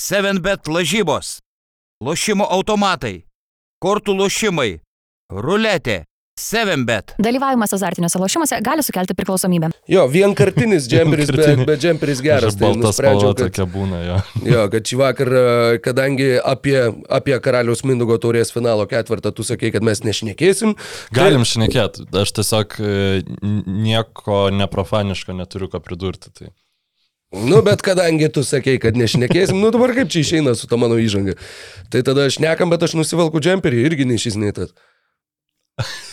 7bet lažybos, lošimo automatai, kortų lošimai, ruletė, 7bet. Dalyvavimas azartiniuose lošimuose gali sukelti priklausomybę. Jo, vienkartinis džemperis, bet be džemperis geras. Tai nusprendžiau, kad, tokia būna, jo. jo, kad šį vakar, e, kadangi apie, apie karaliaus Mindugo taurės finalo ketvirtą tu sakei, kad mes nešnekėsim. Galim šnekėti, aš tiesiog e, nieko neprofaniško neturiu ką pridurti. Tai. Nu, bet kadangi tu sakei, kad nešnekėsim, nu dabar kaip čia išeina su ta mano įžanga. Tai tada aš nekam, bet aš nusivelku džemperį irgi neišys nei tas.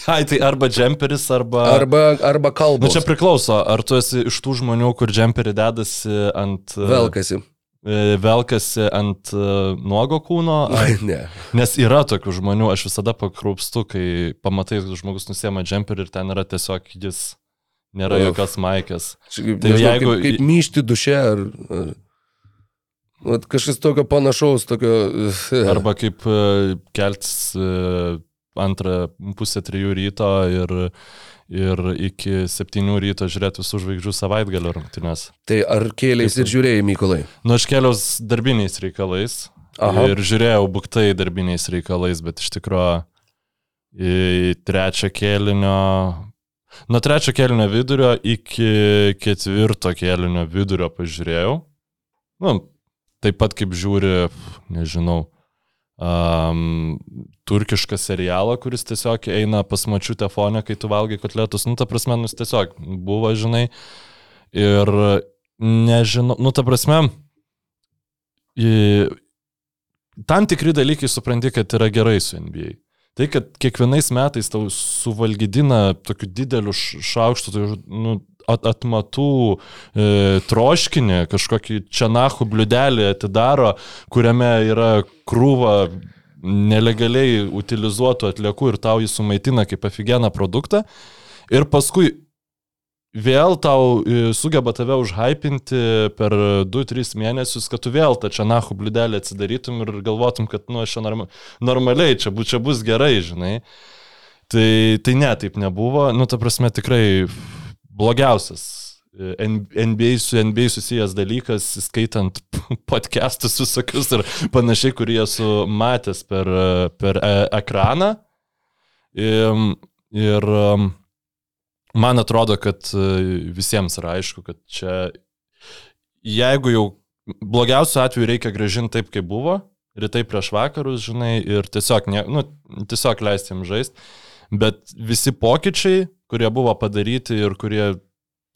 Ai, tai arba džemperis, arba... Arba, arba Nu, kalba. čia priklauso, ar tu esi iš tų žmonių, kur džemperį dedasi ant... e, Velkasi. e, Velkasi ant e, nuogo kūno, ar Ne. Nes yra tokių žmonių, aš visada pakrūpstu, kai pamatai, kad žmogus nusiema džemperį ir ten yra tiesiog jis, nėra Uf. jokios maikės. Čia kaip, Tai nežinau, jeigu- kaip, kaip myšti duše ar... ar... Vat kažkas tokio panašaus, tokio... Arba kaip e, keltis e, antrą pusę trijų ryto ir, ir iki septynių ryto žiūrėti visų žvaigždžių savaitgalio rungtynės. Tai ar kėlės ir žiūrėjai, Mykolai? Nu, aš keliaus darbiniais reikalais Aha. ir žiūrėjau buktai darbiniais reikalais, bet iš tikrųjų į trečią kėlinio, nuo trečio kėlinio vidurio iki ketvirto kėlinio vidurio pažiūrėjau. Nu, taip pat kaip žiūri, nežinau, um, turkišką serialą, kuris tiesiog eina pas mačių telefonę, kai tu valgai kotletus. Nu, ta prasme, nu, tiesiog buvo, žinai. Ir nežinau, nu, ta prasme, į- tam tikri dalykai supranti, kad yra gerai su NBA. Tai, kad kiekvienais metais tau suvalgydina tokiu dideliu šaukštu, tai, nu, at, atmatų e, troškinį, kažkokį čianachų bliudelį atidaro, kuriame yra krūva nelegaliai utilizuotų atliekų ir tau jį sumaitina kaip aфиgeną produktą. Ir paskui vėl tau e, sugeba tave užhypinti per 2-3 mėnesius, kad tu vėl tą čianachų bliudelį atsidarytum ir galvotum, kad, nu, aš čia norma, normaliai, čia, bu, čia bus gerai, žinai. Tai, tai ne, taip nebuvo. Nu, ta prasme, tikrai blogiausias e, NBA su NBA susijęs dalykas, skaitant podcastus visokius ir panašiai, kurį esu matęs per, per e, ekraną. Ir, ir man atrodo, kad e, visiems yra aišku, kad čia, jeigu jau blogiausiu atveju reikia gražinti taip, kaip buvo, rytai prieš vakarus, žinai, ir tiesiog, ne, nu, tiesiog leisti jiems žaisti. Bet visi pokyčiai, kurie buvo padaryti ir kurie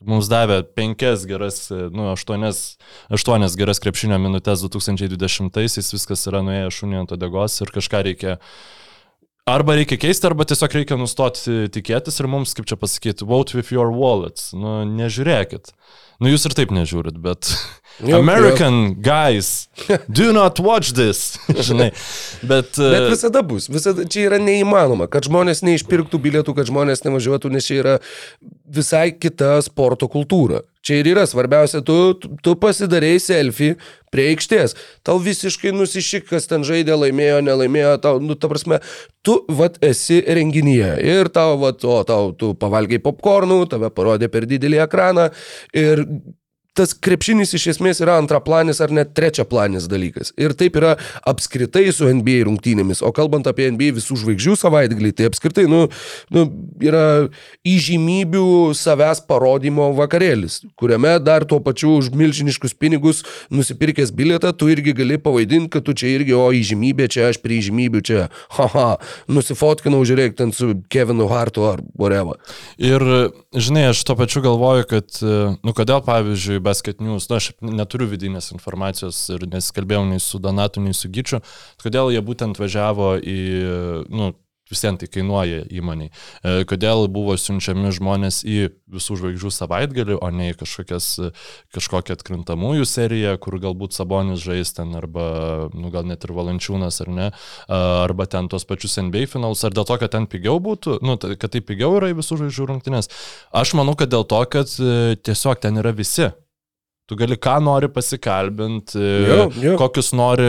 mums davė penkias geras, e, nu, aštuonias, aštuonias geras krepšinio minutės 2020-aisiais, viskas yra nuėję šunį ant odegos ir kažką reikia Arba reikia keisti, arba tiesiog reikia nustoti tikėtis ir mums, kaip čia pasakyti, vote with your wallets. Nu, nežiūrėkit. Nu, jūs ir taip nežiūrit, bet Jo, American guys, do not watch this. Žinai, bet... Bet e, visada bus, visada čia yra neįmanoma, kad žmonės neišpirktų bilietų, kad žmonės nevažiuotų, nes čia yra visai kita sporto kultūra. Čia ir yra svarbiausia, tu, tu, pasidarėjai selfie prie aikštės, tau visiškai nusišik, kas ten žaidė, laimėjo, nelaimėjo, tau, nu, ta prasme, tu, vat, esi renginyje. Ir tau, vat, o, tau, tu pavalgiai popkornų, tave parodė per didelį ekraną ir tas krepšinis iš esmės yra antraplanis ar net trečiaplanis dalykas. Ir taip yra apskritai su NBA rungtynėmis. O kalbant apie NBA visų žvaigždžių savaitgalį, tai apskritai, nu, nu, yra įžymybių savęs parodymo vakarėlis, kuriame dar tuo pačiu už milžiniškus pinigus nusipirkęs bilietą, tu irgi gali pavaidinti, kad tu čia irgi, o įžymybė čia, aš prie įžymybių čia, haha, nusifotkinau, žiūrėk, ten su Kevinu Hartu ar whatever. Ir, žinai, aš to pačiu galvoju, kad, nu, kodėl, pavyzdžiui, Basket News, na, aš neturiu vidinės informacijos ir nesikalbėjau nei su Donatu, nei su Gyčiu, kodėl jie būtent važiavo į, nu, visiems tai kainuoja įmoniai. E, Kodėl buvo siunčiami žmonės į visų žvaigždžių savaitgalį, o ne į kažkokias, kažkokią atkrintamųjų seriją, kur galbūt Sabonis žais ten, arba, nu, gal net ir Valančiūnas, ar ne, A, arba ten tos pačius NBA finalus, ar dėl to, kad ten pigiau būtų, nu, kad tai pigiau yra į visų žvaigždžių rungtynės. Aš manau, kad dėl to, kad e, tiesiog ten yra visi. Tu gali ką nori pasikalbinti, kokius nori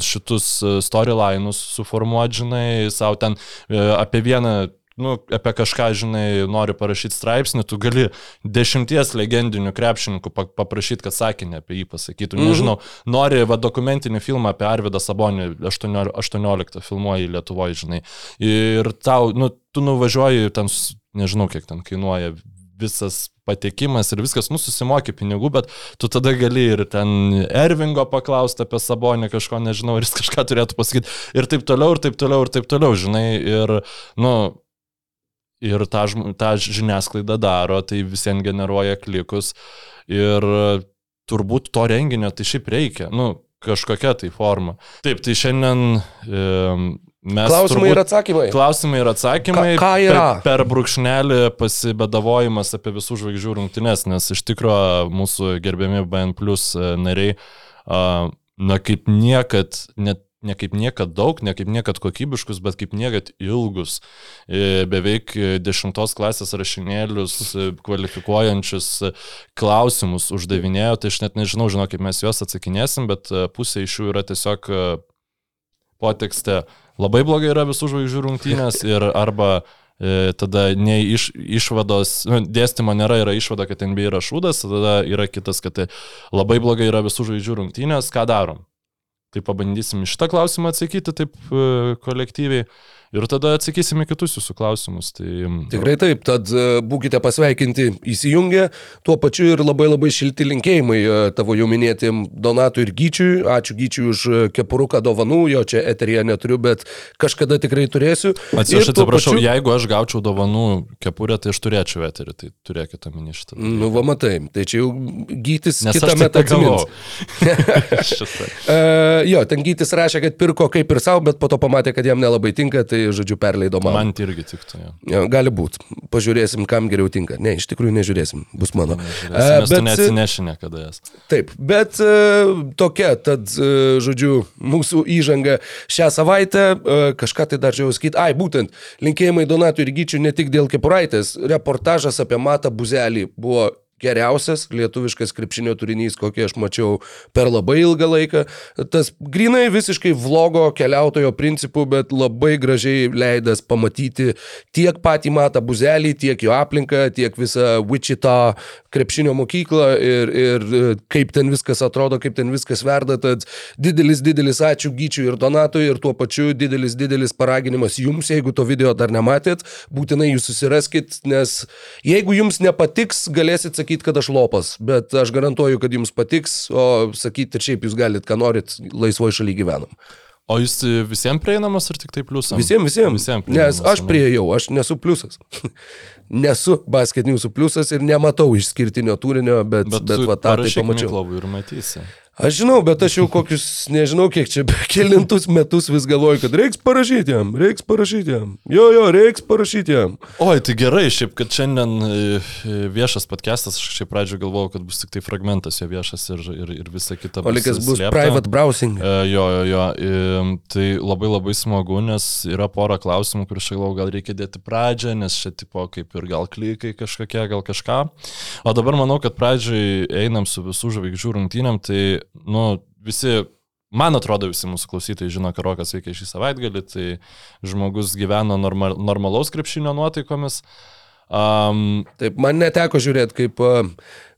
šitus storylinus suformuoti, žinai, savo ten e, apie vieną nu, apie kažką, žinai, nori parašyti straipsnį, tu gali dešimties legendinių krepšininkų pa- paprašyti, kad sakinį apie jį pasakytų. Mhm. Nežinau, nori va, dokumentinį filmą apie Arvidą Sabonį 18, 18 filmuoji Lietuvoje, žinai. Ir tau, nu, tu nuvažiuoji, ten, nežinau, kiek ten kainuoja visas patekimas ir viskas, nu, susimoki pinigų, bet tu tada gali ir ten Ervingo paklausti apie Sabonį kažko, nežinau, ir jis kažką turėtų pasakyti. Ir taip toliau, ir taip toliau, ir taip toliau, žinai. Ir, nu, ir tą, tą žiniasklaidą daro, tai visiems generuoja klikus. Ir turbūt to renginio tai šiaip reikia, nu, kažkokia tai forma. Taip, tai šiandien e, mes... Klausimai turbūt- ir atsakymai. Klausimai ir atsakymai. Ką- ką yra? Per, per brūkšnelį pasibedavojimas apie visų žvaigždžių rungtynes, nes iš tikrųjų mūsų gerbiami BN Plus nariai, a, na kaip niekad, net ne kaip niekad daug, ne kaip niekad kokybiškus, bet kaip niekad ilgus, e, beveik dešimtos klasės rašinėlius e, kvalifikuojančius e, klausimus uždavinėjo, tai aš net nežinau, žinau, kaip mes juos atsakinėsim, bet e, pusė iš jų yra tiesiog e, potekste labai blogai yra visų žvaigždžių rungtynės ir arba e, tada nei iš, išvados, nu, dėstymo nėra, yra išvada, kad NBA yra šūdas, tada yra kitas, kad tai labai blogai yra visų žvaigždžių rungtynės, ką darom. Tai pabandysim šitą klausimą atsakyti taip e, kolektyviai ir tada atsakysim į kitus jūsų klausimus. Tai, Tikrai taip, tad e, būkite pasveikinti įsijungę, tuo pačiu ir labai labai šilti linkėjimai e, tavo jau minėtėm Donatui ir Gyčiui. Ačiū Gyčiui už e, kepuruką dovanų, jo čia eterija neturiu, bet kažkada tikrai turėsiu. Atsiprašau, pačiu- jeigu aš gaučiau dovanų kepurę, tai aš turėčiau eterį, tai turėkite omeny šitą. Nu, va matai, tai čia jau gytis Nes kitą metą atsimins. E, jo, ten gytis rašė, kad pirko kaip ir savo, bet po to pamatė, kad jam nelabai tinka, tai žodžiu perleido man. Man tai irgi tiktų. Jo, gali būti. Pažiūrėsim, kam geriau tinka. Ne, iš tikrųjų nežiūrėsim, bus mano. Žiūrėsim, E, bet- neatsineši niekada jas. Taip, bet e, tokia, tad, e, žodžiu, mūsų įžanga šią savaitę, e, kažką tai dar čia jau sakyti, ai, būtent, linkėjimai Donatui ir Gyčiui ne tik dėl kepuraitės, reportažas apie Matą Buzelį buvo geriausias lietuviškas krepšinio turinys, kokį aš mačiau per labai ilgą laiką. Tas grinai visiškai vlogo keliautojo principų, bet labai gražiai leidas pamatyti tiek patį Matą Buzelį, tiek jo aplinką, tiek visą Wichita krepšinio mokyklą ir, ir kaip ten viskas atrodo, kaip ten viskas verda. Tad didelis, didelis ačiū Gyčiui ir Donatui ir tuo pačiu didelis, didelis paraginimas jums, jeigu to video dar nematėt, būtinai jūs susiraskit, nes jeigu jums nepatiks, galėsit sakyti, kad aš lopas, bet aš garantuoju, kad jums patiks, o sakyti ir šiaip jūs galit, ką norit, laisvoje šalyje gyvenam. O jis visiems prieinamas ar tik tai pliusam? Visiems, visiems. Visiems Nes aš prieėjau, aš nesu pliusas. nesu basket newsų pliusas ir nematau išskirtinio turinio, bet, bet, bet va tą tai pamačiau. Ir matysi. Aš žinau, bet aš jau kokius, nežinau kiek čia, kelintus metus vis galvoju, kad reiks parašyti jam, reiks parašyti jam. Jo, jo, reiks parašyti jam. Oi, tai gerai, šiaip, kad šiandien e, e, viešas podcastas, aš šiaip pradžioje galvojau, kad bus tik tai fragmentas jo viešas ir, ir, ir visa kita. O likas bus slėpta. private browsing. E, Jo, jo, jo. e, Tai labai labai smagu, nes yra pora klausimų, kur aš galvoju, gal reikia dėti pradžią, nes čia tipo kaip ir gal klikai kažkokie, gal kažką. O dabar manau, kad pradžiai einam su visų žvaigždžių rungtynėm, tai, nu, visi, man atrodo, visi mūsų klausytojai žino, ką Rokas veikia šį savaitgalį, tai žmogus gyveno normal, normalaus krepšinio nuotaikomis. Um, Taip, man neteko žiūrėti, kaip uh,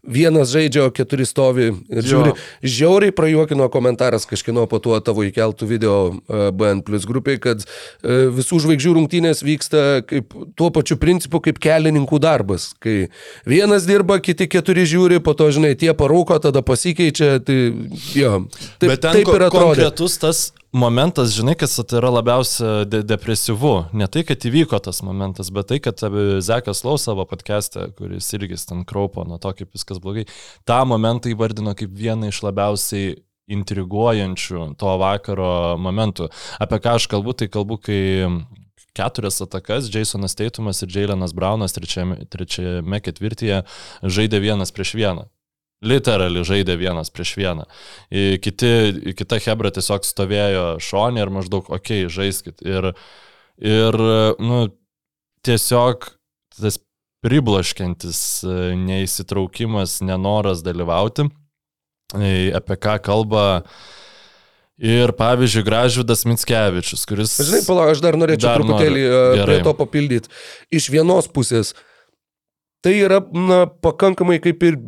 vienas žaidžia, o keturi stovi ir Jo. žiūri. Žiauriai prajuokino komentaras kažkino po tuo tavo įkeltų video uh, BN Plus grupiai, kad uh, visų žvaigždžių rungtynės vyksta kaip, tuo pačiu principu kaip kelininkų darbas. Kai vienas dirba, kiti keturi žiūri, po to, žinai, tie parūko, tada pasikeičia. Tai, jo, taip, Bet ten taip ir atrodo. konkretus tas momentas, žinai, kas tai yra labiausia de depresyvu. Ne tai, kad įvyko tas momentas, bet tai, kad Zekas Lau savo podcast'e, kuris irgi ten kraupo nuo to, kaip viskas blogai, tą momentą įvardino kaip vieną iš labiausiai intriguojančių to vakaro momentų. Apie ką aš kalbu, tai kalbu, kai keturias atakas Jasonas Teitumas ir Jailenas Braunas trečiame, trečiame ketvirtyje žaidė vienas prieš vieną. Literaliai žaidė vienas prieš vieną. Kiti, kita Hebra tiesiog stovėjo šonė ir maždaug, okei, okay, žaiskit. Ir, ir, nu, tiesiog tas priblaškiantis e, neįsitraukimas, nenoras dalyvauti, e, apie ką kalba Ir pavyzdžiui, Gražvidas Mitskevičius, kuris... Žinai, palauk, aš dar norėčiau Dar truputėlį noriu. noriu. prie to papildyti. Iš vienos pusės, tai yra, na, pakankamai kaip ir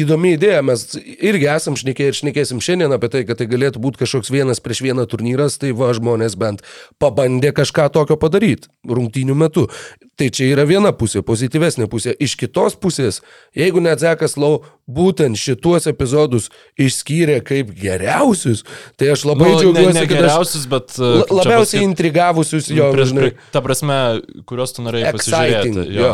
įdomi idėja. Mes irgi esam šnekėję ir šnekėsim šiandien apie tai, kad tai galėtų būti kažkoks vienas prieš vieną turnyras, tai va žmonės bent pabandė kažką tokio padaryti rungtynių metu. Tai čia yra viena pusė, pozityvesnė pusė. Iš kitos pusės, jeigu net Zekas Lau būtent šituos epizodus išskyrė kaip geriausius, tai aš labai nu, ne, džiaugiuosi, ne aš geriausius, bet... La- čia labiausiai pasakyt, intrigavusius jo, prieš- žinai, Ta prasme, kuriuos tu norėjai pasižiūrėti. Jo.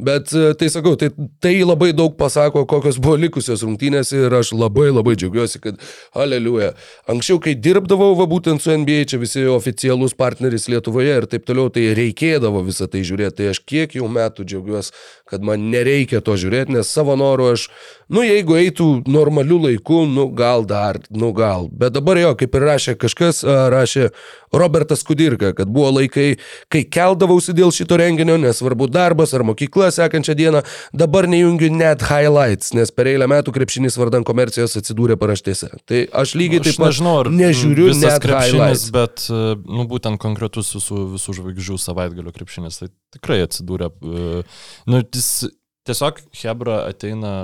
Bet e, tai sakau, tai, tai labai daug pasako, kokios buvo likusios rungtynės ir aš labai labai džiaugiuosi, kad aleliuja. Anksčiau, kai dirbdavau, va būtent su NBA, čia visi oficialus partneris Lietuvoje ir taip toliau, tai reikėdavo visą tai žiūrėti. Tai aš kiek jau metų džiaugiuosi, kad man nereikia to žiūrėti, nes savo noru aš, nu jeigu eitų normaliu laiku, nu gal dar, nu gal. Bet dabar jo, kaip ir rašė kažkas, rašė Robertas Kudirka, kad buvo laikai, kai keldavausi dėl šito renginio, nesvarbu darbas ar mokykla sekančią dieną, dabar nejungiu net highlights, nes per eilę metų krepšinis vardan komercijos atsidūrė paraštėse. Tai aš lygiai Aš taip pat nežinau, nežiūriu net krepšinis, bet, uh, nu, būtent konkretus visų, visų žvaigždžių savaitgalio krepšinis, tai tikrai atsidūrė. uh, Nu, jis tiesiog Hebra ateina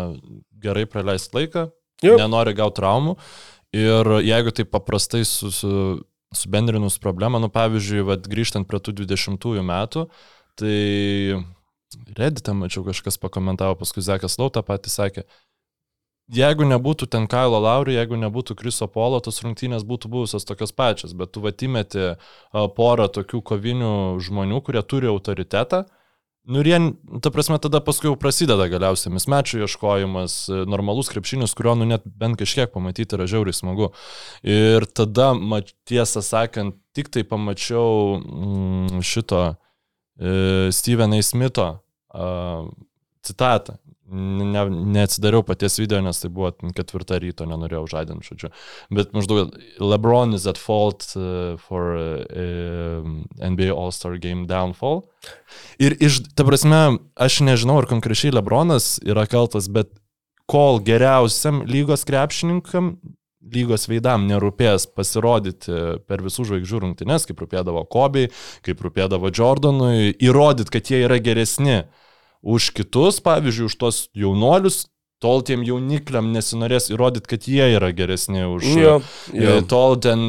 gerai praleisti laiką, Jo. nenori gauti traumų ir jeigu tai paprastai su, su, subendrinus problemą, nu, pavyzdžiui, vat, grįžtant prie tų 20-ųjų metų, tai Redditą mačiau kažkas pakomentavo, paskui Zekas Lauta patys sakė, jeigu nebūtų ten Kailo Lauri, jeigu nebūtų Kriso Polo, tos rungtynės būtų buvusios tokios pačios, bet tu vatimėti porą tokių kovinių žmonių, kurie turi autoritetą. Nu ir jie, ta prasme, tada paskui jau prasideda galiausiai mismečių ieškojimas, e, normalus krepšinis, kurio, nu, net bent kažkiek pamatyti yra žiauriai smagu. Ir tada, tiesą sakant, tik tai pamačiau mm, šito e, Steven A. Smitho a, citatą. Ne, neatsidariau paties video, nes tai buvo ketvirta ryto, nenorėjau žadinti, žodžiu. Bet maždaug LeBron is at fault uh, for NBA All-Star Game downfall. Ir iš, ta prasme, aš nežinau, ar konkrečiai LeBronas yra kaltas, bet kol geriausiam lygos krepšininkam, lygos veidam nerūpės pasirodyti per visų žvaigždžių rungtynes, kaip rūpėdavo Kobiai, kaip rūpėdavo Jordanui, įrodyti, kad jie yra geresni už kitus, pavyzdžiui, už tos jaunuolius, tol tiem jaunikliam nesinorės įrodyti, kad jie yra geresni už... Jo, E, jo. Tol ten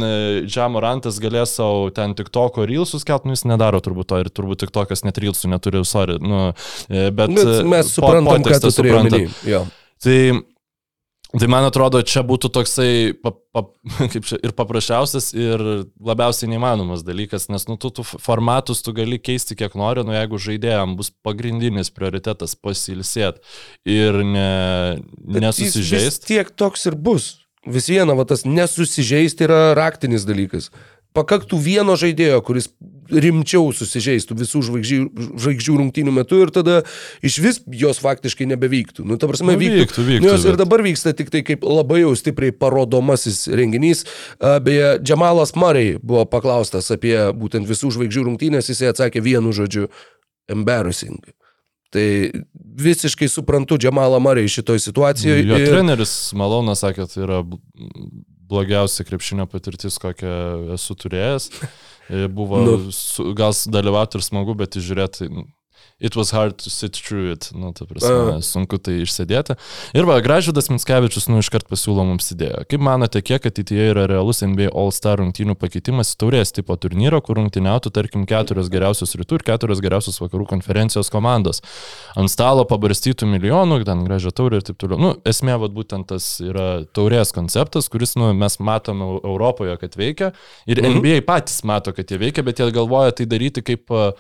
Džamorantas galės savo ten tik toko reelsus kelt, nu jis nedaro turbūt to ir turbūt tik tokas net reelsų neturi, sorry. Nu, e, bet, Bet e, mes po- suprantam, ką potekstę tu turėjai suprantat. omeny. Jo. Tai, tai man atrodo, čia būtų toksai pa, pa, kaip čia, ir paprasčiausias, ir labiausiai neįmanomas dalykas, nes nu, tu, tu formatus tu gali keisti kiek nori, nu jeigu žaidėjams bus pagrindinis prioritetas pasilsėti ir ne, nesusižeisti. tiek toks ir bus. Vis viena, va, tas nesusižeisti yra raktinis dalykas. Pakaktų vieno žaidėjo, kuris rimčiau susižeistų visų žvaigždžių, žvaigždžių rungtynių metu ir tada iš vis jos faktiškai nebevyktų. Nu, ta prasme, Nu, vyktų. vyktų, vyktų, Nu, jos ir bet- dabar vyksta tik tai kaip labai jau stipriai parodomasis renginys. Beje, Džemalas Murray buvo paklaustas apie būtent visų žvaigždžių rungtynės, jisai atsakė vienu žodžiu - embarrassing. Tai visiškai suprantu Džemalą Murray šitoj situacijoje. Jo ir- treneris Malonas sakė, tai yra blogiausia krepšinio patirtis, kokią esu turėjęs. Buvo Nu. nu. su, gal dalyvauti ir smagu, bet žiūrėti, it was hard to sit through it, nu, ta prasme, A. sunku tai išsėdėti. Ir va, Gražvydas Minskevičius, nu, iškart pasiūlo mums idėją. Kaip manote, kiek ateityje yra realus NBA All-Star rungtynių pakeitimas į taurės tipo turnyro, kur rungtyniautų, tarkim, keturios geriausios rytų ir keturios geriausios vakarų konferencijos komandos? Ant stalo pabarstytų milijonų, ten gražią taurę ir taip toliau. Nu, esmė, vad būtent tas yra taurės konceptas, kuris, nu, mes matome Europoje, kad veikia. Ir Mhm. NBA patys mato, kad jie veikia, bet jie galvoja tai daryti kaip uh,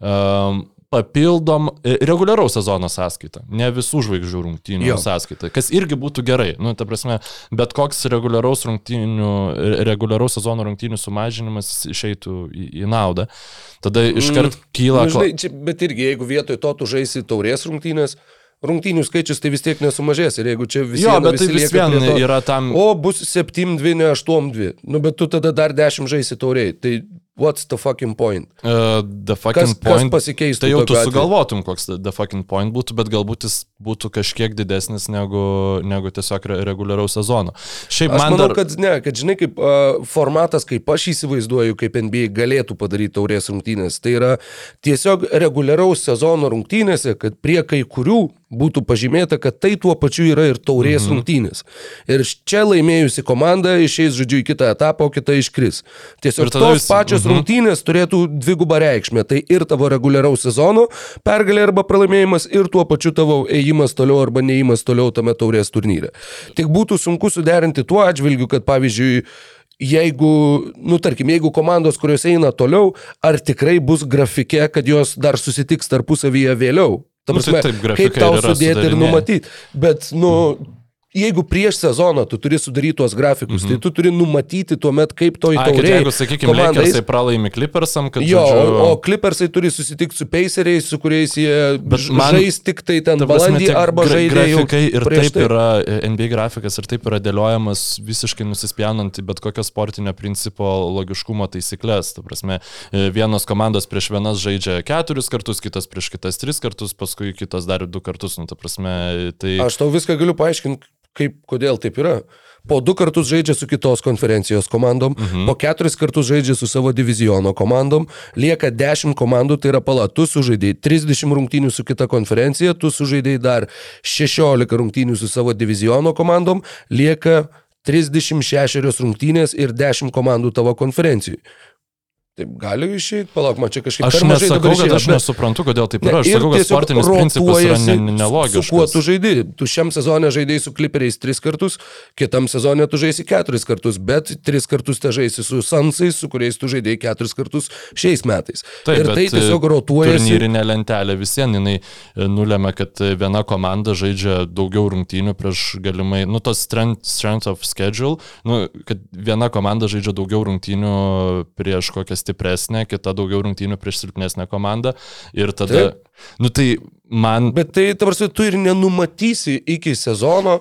um, papildom e, reguliaraus sezono sąskaitą, ne visų žvaigždžių rungtynių Jo. sąskaitą, kas irgi būtų gerai. Nu, ta prasme, bet koks reguliaraus, reguliaraus sezono rungtynių sumažinimas išeitų į, į naudą. Tada iškart Mm. kyla... Nu, žinai, čia, bet irgi, jeigu vietoj to tu žaisi taurės rungtynės, rungtynių skaičius tai vis tiek nesumažės. Ir jeigu čia visi, Jo, bet visi tai vis vien to, yra tam... O bus 7-2, ne 8-2. Nu, bet tu tada dar 10 žaisi tauriai. Tai what's the fucking point? Uh, the Kas, fucking kas point. pasikeistų? Tai jau tu sugalvotum, koks the fucking point būtų, bet galbūt jis būtų kažkiek didesnis negu, negu tiesiog re reguliaraus sezono. Šiaip Aš man manau, dar... kad ne, kad žinai, kaip uh, formatas, kaip aš įsivaizduoju, kaip NBA galėtų padaryti taurės rungtynės, tai yra tiesiog reguliaraus sezono rungtynėse, kad prie kai kurių būtų pažymėta, kad tai tuo pačiu yra ir taurės mhm. rungtynės. Ir čia laimėjusi komanda išeis, žodžiu, į kitą etapą, o kita iškris. Tiesiog tos visi- pačios mhm. rungtynės turėtų dvigubą reikšmę. Tai ir tavo reguliaraus sezono pergalė arba pralaimėjimas, ir tuo pačiu tavo ėjimas toliau arba neįjimas toliau tame taurės turnyre. Tik būtų sunku suderinti tuo atžvilgiu, kad pavyzdžiui, jeigu, nu tarkim, jeigu komandos, kurios eina toliau, ar tikrai bus grafike, kad jos dar susitiks tarpusavyje vėliau. Ta Nu, tai prasme, taip, kaip tau sudėti ir numatyti. Bet, nu, jeigu prieš sezoną tu turi sudaryti tuos grafikus, mhm. tai tu turi numatyti tuomet, kaip kad taurėje. jeigu, sakykime, Lakersai pralaimi Clippersam, kad... Jo, žodžiu, o, o Clippersai turi susitikti su Paceriais, su kuriais jie man- žais tik tai ten Ta tie arba gra- žaidė jau grafikai ir taip tai. yra, e, NBA grafikas ir taip yra dėliojamas visiškai nusispjaunant į bet kokio sportinio principo logiškumo taisyklės. Ta prasme, e, vienos komandos prieš vienas žaidžia keturis kartus, kitas prieš kitas tris kartus, paskui kitas dar du kartus. Nu, ta prasme, tai... Aš tau viską galiu paaiškinti, kaip, kodėl taip yra. Po du kartus žaidžia su kitos konferencijos komandom, mhm. po keturis kartus žaidžia su savo diviziono komandom, lieka dešimt komandų, tai yra pala, tu sužaidėjai 30 rungtynių su kita konferencija, tu sužaidėjai dar 16 rungtynių su savo diviziono komandom, lieka 36 rungtynės ir 10 komandų tavo konferencijai. Taip gali išeiti, palauk, man čia kažkaip Aš nesakau, kad aš bet- nesuprantu, kodėl taip Ne, yra. Aš ir sakau, kad sportinis principas yra rotuojasi, ne- Su kuo nelogiškas. tu žaidži? Tu šiam sezonė žaidėjai su kliperiais tris kartus, kitam sezonė tu žaisi keturis kartus, bet tris kartus te žaisi su Sansais, su kuriais tu žaidėjai keturis kartus šiais metais. Taip, ir tai tiesiog rotuojasi. Turnyrinė lentelė vis vien jinai e, nulėmė, kad e, viena komanda žaidžia daugiau rungtynių prieš galimai, nu tos strength, strength of schedule, nu, kad viena komanda žaidžia daugiau rungtynių prieš kokią stipresnę, kita daugiau rungtynių prieš silpnesnę komandą. Ir tada, Taip. nu tai man... Bet tai, tarsi, tu ir nenumatysi iki sezono,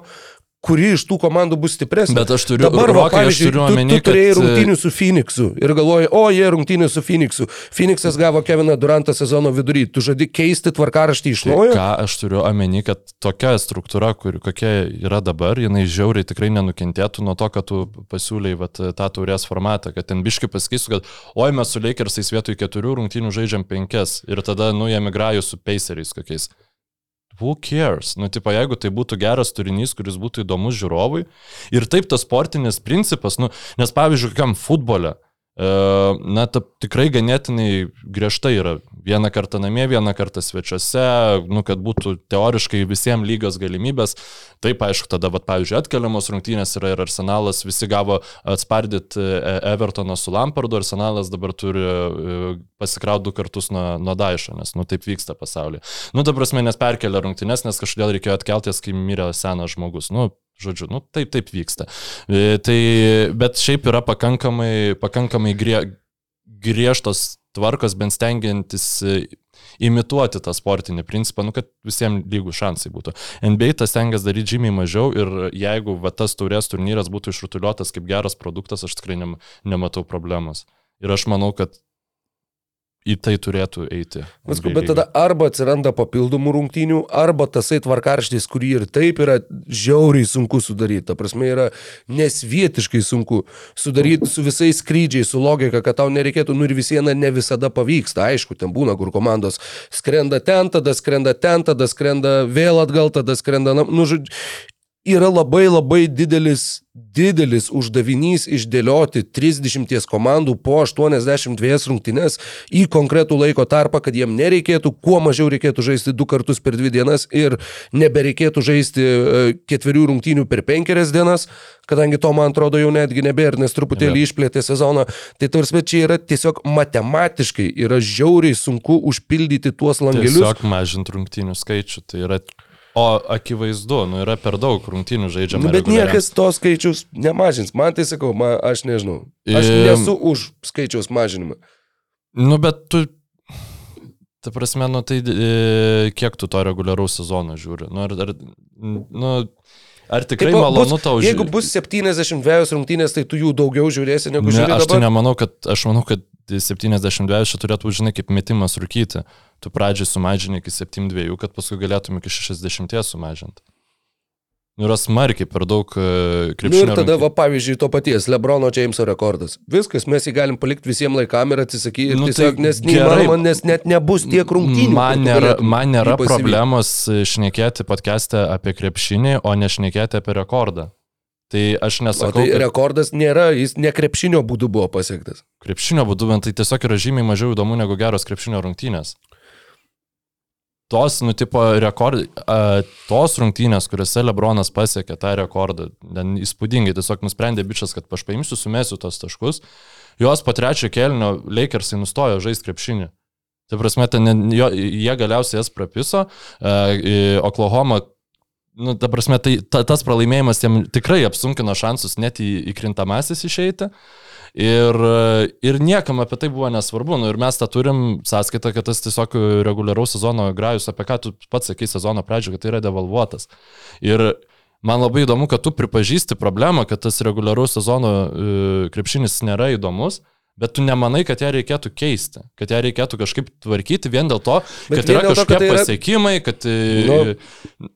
kuri iš tų komandų bus stipresnė. Bet aš turiu- Dabar, va, Rokai, aš pavyzdžiui, turiu tu, omeny, tu turėjai kad, e, rungtynių su Phoenixu ir galvoji, o jie rungtynių su Phoenixu. Phoenixas gavo Keviną Durantą sezono vidury. Tu žadi keisti tvarkaraštį iš Tai naujo? ką aš turiu omeny, kad tokia struktūra, kur, kokia yra dabar, jinai žiauriai tikrai nenukentėtų nuo to, kad tu pasiūlyi vat, tą taurės formatą, kad ten biški pasakysiu, kad oi mes su Lakersais vietoj keturių rungtynių žaidžiam penkias ir tada, nu, jie migraju su Paceriais kokiais. Who cares? Nu, tipo, jeigu tai būtų geras turinys, kuris būtų įdomus žiūrovui. Ir taip tas sportinis principas, nu, nes pavyzdžiui, kokiam futbole, na, ta, tikrai ganėtinai griežtai yra. Vieną kartą namie, vieną kartą svečiuose, nu, kad būtų teoriškai visiems lygios galimybės. Taip, aišku, tada, vat, pavyzdžiui, atkeliamos rungtynės yra ir arsenalas, visi gavo atspardyti Evertoną su Lampardu, arsenalas dabar turi e, pasikrauti du kartus nuo, nuo Daišo, nes, nu, taip vyksta pasaulyje. Nu, ta prasme, nes perkelia rungtynės, nes kažkodėl reikėjo atkeltis, kai mirė senas žmogus. Nu, žodžiu, nu, taip, taip vyksta. E, Tai, bet šiaip yra pakankamai, pakankamai grie, griežtos tvarkos, bent stengiantis e, imituoti tą sportinį principą, nu, kad visiems lygų šansai būtų. NBA tas stengiasi daryti žymiai mažiau ir jeigu va, tas taurės turnyras būtų išrutuliuotas kaip geras produktas, aš tikrai nem, nematau problemos. Ir aš manau, kad į tai turėtų eiti. Visko, NBA bet tada arba atsiranda papildomų rungtynių, arba tasai tvarkarštis, kurį ir taip yra žiauriai sunku sudaryti. Ta prasme, yra nesvietiškai sunku sudaryti su visais skrydžiais, su logika, kad tau nereikėtų, nu ir vis viena ne visada pavyksta. Aišku, ten būna, kur komandos skrenda ten, tada skrenda ten, tada skrenda vėl atgal, tada skrenda, nu, žodžiu, yra labai labai didelis, didelis uždavinys išdėlioti 30 komandų po 82 rungtynes į konkretų laiko tarpą, kad jiem nereikėtų, kuo mažiau reikėtų žaisti du kartus per dvi dienas ir nebereikėtų žaisti e, ketverių rungtynių per penkerias dienas, kadangi to man atrodo jau netgi nebėra, nes truputėlį išplėtė sezoną. Tai tarsi čia yra tiesiog matematiškai, yra žiauriai sunku užpildyti tuos langelius. Tiesiog mažinti rungtynių skaičių. Tai yra O akivaizdu, nu yra per daug rungtynių žaidžiama. Nu, bet niekas to skaičius nemažins. Man tai sakau, man, aš nežinau. Aš Im- nesu už skaičiaus mažinimą. Nu, bet tu. Ta prasme, nu tai e, kiek tu to reguliaraus sezono žiūri? Nu, ar, ar, nu, ar tikrai Taip, malonu bus, tau žiūrėti? Jeigu bus 72 rungtynės, tai tu jų daugiau žiūrėsi negu Ne, žiūri aš tai dabar. nemanau, kad, aš manau, kad 72 čia turėtų, žinai, kaip metimas rūkyti. Tu pradžiai sumažini iki 72, kad paskui galėtum iki 60 sumažinti. Nu, yra smarkiai per daug e, Nu, ir krepšinio. tada, va, pavyzdžiui, to paties Lebrono Jameso rekordas. Viskas, mes jį galim palikti visiems laikam ir atsisakyti. Nu, tai tiesiog, nes gerai. neįmanoma, nes net nebus tiek rungtynių. Man nėra, man nėra problemos šnekėti podcast'e apie krepšinį, o ne šnekėti apie rekordą. Tai aš O nesakau, tai kad rekordas nėra, jis ne krepšinio būdu buvo pasiektas. krepšinio būdu, bet tai tiesiog yra žymiai mažiau įdomu negu geros krepšinio rungtynės. Tos, nu, tipo, rekord, tos rungtynės, kuriuose Lebronas pasiekė tą rekordą, ten įspūdingai, tiesiog nusprendė bičias, kad aš paimsiu, sumėsiu tos taškus, jos po trečio kelnio Lakersai nustojo žaisti krepšinį. Tai prasme, ten, jo, jie galiausiai jas prapiso, Oklahoma, nu, ta prasme, tai ta, tas pralaimėjimas jiem tikrai apsunkino šansus net į, į krintamasis išeiti. Ir, ir niekam apie tai buvo nesvarbu. Nu, ir mes tą turim sąskaitą, kad tas tiesiog reguliaraus sezono grajus, apie ką tu pats sakai sezono pradžioje, kad tai yra devalvuotas. Ir man labai įdomu, kad tu pripažįsti problemą, kad tas reguliaraus sezono e, krepšinis nėra įdomus. Bet tu nemanai, kad ją reikėtų keisti, kad ją reikėtų kažkaip tvarkyti vien dėl to, Bet kad yra kažkokie tai yra- pasiekimai, kad... Nu. Nu,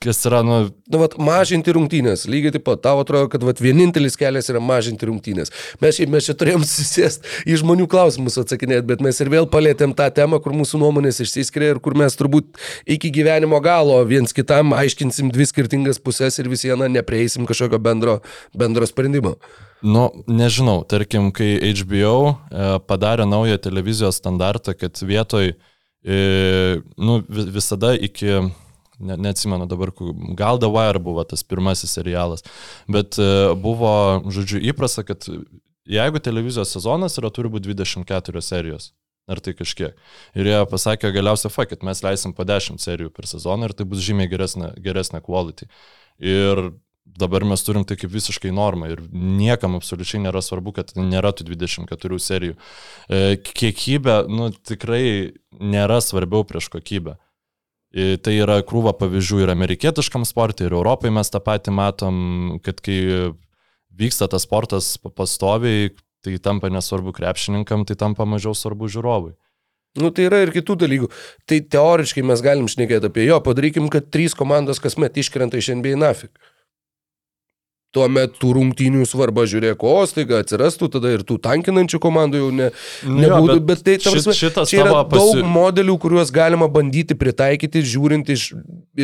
kas yra, nu, Nu, vat, mažinti rungtynės. Lygiai taip pat, tau atrodo, kad vat, vienintelis kelias yra mažinti rungtynės. Mes mes čia turėjom susėsti į žmonių klausimus atsakinėti, bet mes ir vėl palėtėm tą temą, kur mūsų nuomonės išsiskiria ir kur mes turbūt iki gyvenimo galo viens kitam aiškinsim dvi skirtingas pusės ir vis viena neprieisim kažkokio bendro, bendro sprendimo. Nu, nežinau, tarkim, kai HBO e, padarė naują televizijos standartą, kad vietoj, e, nu, vi- visada iki, ne, neatsimenu dabar, gal The Wire buvo tas pirmasis serialas, bet e, buvo, žodžiu, įprasta, kad jeigu televizijos sezonas yra, turi būti 24 serijos. Ar tai kažkiek. Ir jie pasakė galiausiai, fuck, kad mes leisim po 10 serijų per sezoną ir tai bus žymiai geresnė, geresnė quality. Ir dabar mes turim tai kaip visiškai normą ir niekam absoliučiai nėra svarbu, kad nėra tų 24 serijų. E, Kiekybė, nu, tikrai nėra svarbiau prieš kokybę. E, Tai yra krūva pavyzdžių ir amerikietiškam sportui, ir Europai mes tą patį matom, kad kai vyksta tas sportas pa- pastoviai, tai tampa nesvarbu krepšininkam, tai tampa mažiau svarbu žiūrovui. Nu, tai yra ir kitų dalykų. Tai teoriškai mes galim šnekėti apie jo, padarykim, kad trys komandos kasmet iškrenta iš NBA nafik. Tuomet tų rungtynių svarba žiūrėk, o staiga atsirastų tada ir tų tankinančių komandų jau ne, Nu jo, nebūtų, bet bet, bet tai ta prasme, šitas čia yra pasi- daug modelių, kuriuos galima bandyti pritaikyti, žiūrint iš,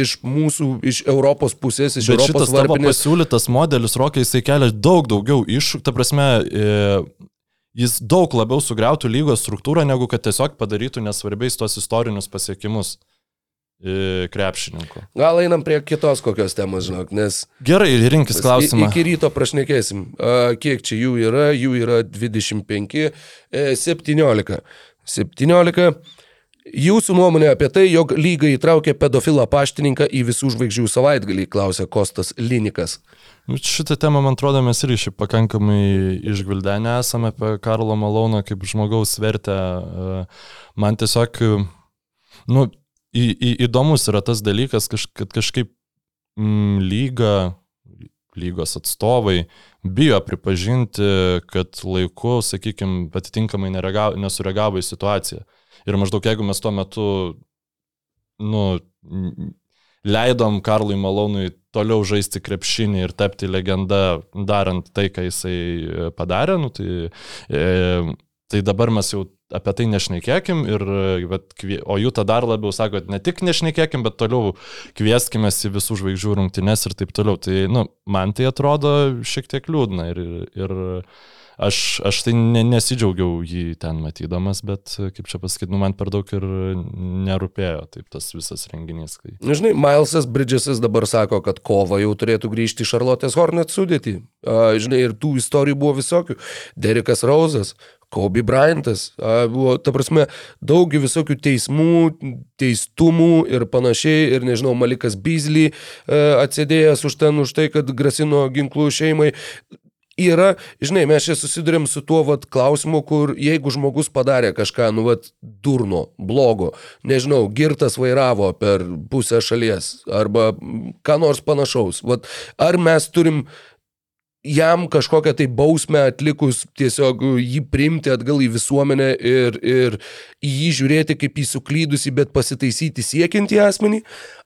iš mūsų, iš Europos pusės, iš Bet Europos šitas tavo varpinės. pasiūlytas modelis, Rokai, jisai kelia daug daugiau iššūkių, ta prasme, e, jis daug labiau sugriautų lygos struktūrą, negu kad tiesiog padarytų nesvarbiais tos istorinius pasiekimus krepšininkų. Gal einam prie kitos kokios temos, žinok, nes Gerai, rinkis klausimą. Iki ryto prašnekėsim. Kiek čia jų yra? Jų yra 25, e, 17. 17. Jūsų nuomonė apie tai, jog lyga įtraukė pedofilą paštininką į visų žvaigždžių savaitgalį, klausė Kostas Linikas. Nu, Šitą temą, man atrodo, mes ir šiaip pakankamai išgvildenę esame apie Karlo Maloną kaip žmogaus vertę. Man tiesiog, nu, į, į, įdomus yra tas dalykas, kaž, kad kažkaip mm, lyga, lygos atstovai bijo pripažinti, kad laiku, sakykime, atitinkamai nereagavo- nesureagavo į situaciją. Ir maždaug jeigu mes tuo metu, nu, leidom Karlui Malonui toliau žaisti krepšinį ir tapti legenda, darant tai, ką jisai e, padarė, nu, tai, e, tai dabar mes jau apie tai nešnekėkim, ir, bet, o jų tą dar labiau sako, ne tik nešnekėkim, bet toliau kvieskime į visų žvaigždžių rungtynes ir taip toliau. Tai nu, man tai atrodo šiek tiek liūdna ir, ir aš, aš tai ne, nesidžiaugiau jį ten matydamas, bet kaip čia pasakyti, nu, man per daug ir nerūpėjo taip tas visas renginys. Kai... Nu, Žinai, Milesas Bridgesas dabar sako, kad kova jau turėtų grįžti į Charlotte's Hornet sudėtį. Žinai, ir tų istorijų buvo visokių. Derikas Rauzas, Kobe Bryantas, buvo, ta prasme, daug visokių teismų, teistumų ir panašiai. Ir nežinau, Malikas Beasley e, atsėdėjęs už ten, už tai, kad grasino ginklų šeimai. Yra, žinai, mes čia susidurėm su tuo vat, klausimu, kur jeigu žmogus padarė kažką, nu, vat, durno, blogo, nežinau, girtas vairavo per pusę šalies arba ką nors panašaus, vat, ar mes turim jam kažkokią tai bausmę atlikus tiesiog jį priimti atgal į visuomenę ir, ir į jį žiūrėti kaip į suklydusį, bet pasitaisyti siekiantį asmenį.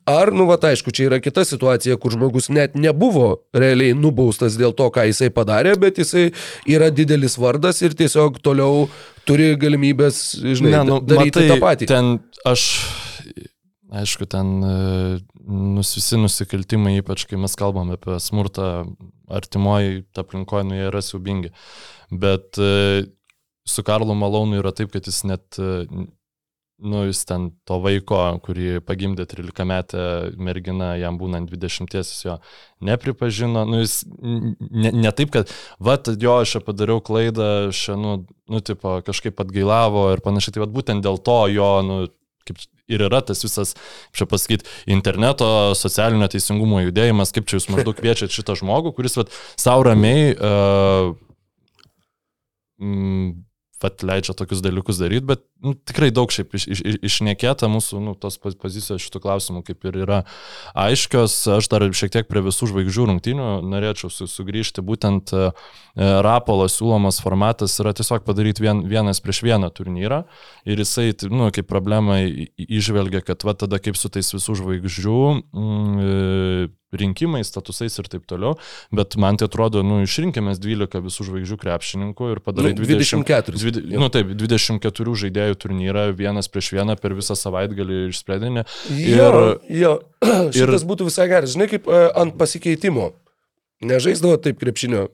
Ar, nu, va, aišku, čia yra kita situacija, kur žmogus net nebuvo realiai nubaustas dėl to, ką jisai padarė, bet jisai yra didelis vardas ir tiesiog toliau turi galimybės, žinai, Ne, nu, daryti matai, tą patį. Ten aš, aišku, ten e, nus, visi nusikaltimai, ypač kai mes kalbame apie smurtą artimoji aplinkoje, nu jie yra siubingi. Bet e, su Karlu Malonu yra taip, kad jis net, e, nu jis ten to vaiko, kurį pagimdė 13 metę mergina, jam būnant 20, jis jo nepripažino, nu jis ne, ne taip, kad, va, jo, aš čia padariau klaidą, aš nu, nu, tipo, kažkaip atgailavo ir panašiai, tai va, būtent dėl to jo, nu, kaip ir yra tas visas, čia pasakyti, interneto socialinio teisingumo judėjimas, kaip čia jūs maždaug kviečiat šitą žmogų, kuris, va, savo ramiai, uh, mm, vat, leidžia tokius dalykus daryti, bet nu, tikrai daug šiaip iš, iš, iš- išnekėta mūsų nu, tos poz- pozicijos šitų klausimų kaip ir yra aiškios. Aš dar šiek tiek prie visų žvaigždžių rungtynių norėčiau su, sugrįžti. Būtent e, Rapolo siūlomas formatas yra tiesiog padaryti vien, vienas prieš vieną turnyrą ir jisai, nu, kaip problemą išvelgia, kad va tada kaip su tais visų žvaigždžių mm, e, rinkimais, statusais ir taip toliau, bet man tai atrodo, nu, išrinkėmės 12 visų žvaigždžių krepšininkų ir padarai Nu, 20, 24. Dvide, Jo. nu taip, 24 žaidėjų turnyrą, vienas prieš vieną per visą savaitgalį išsprendinį. Jo, Ir- jo. šitas būtų visai geras. Žinai, kaip uh, ant pasikeitimo. Nežaisdavo taip krepšinio.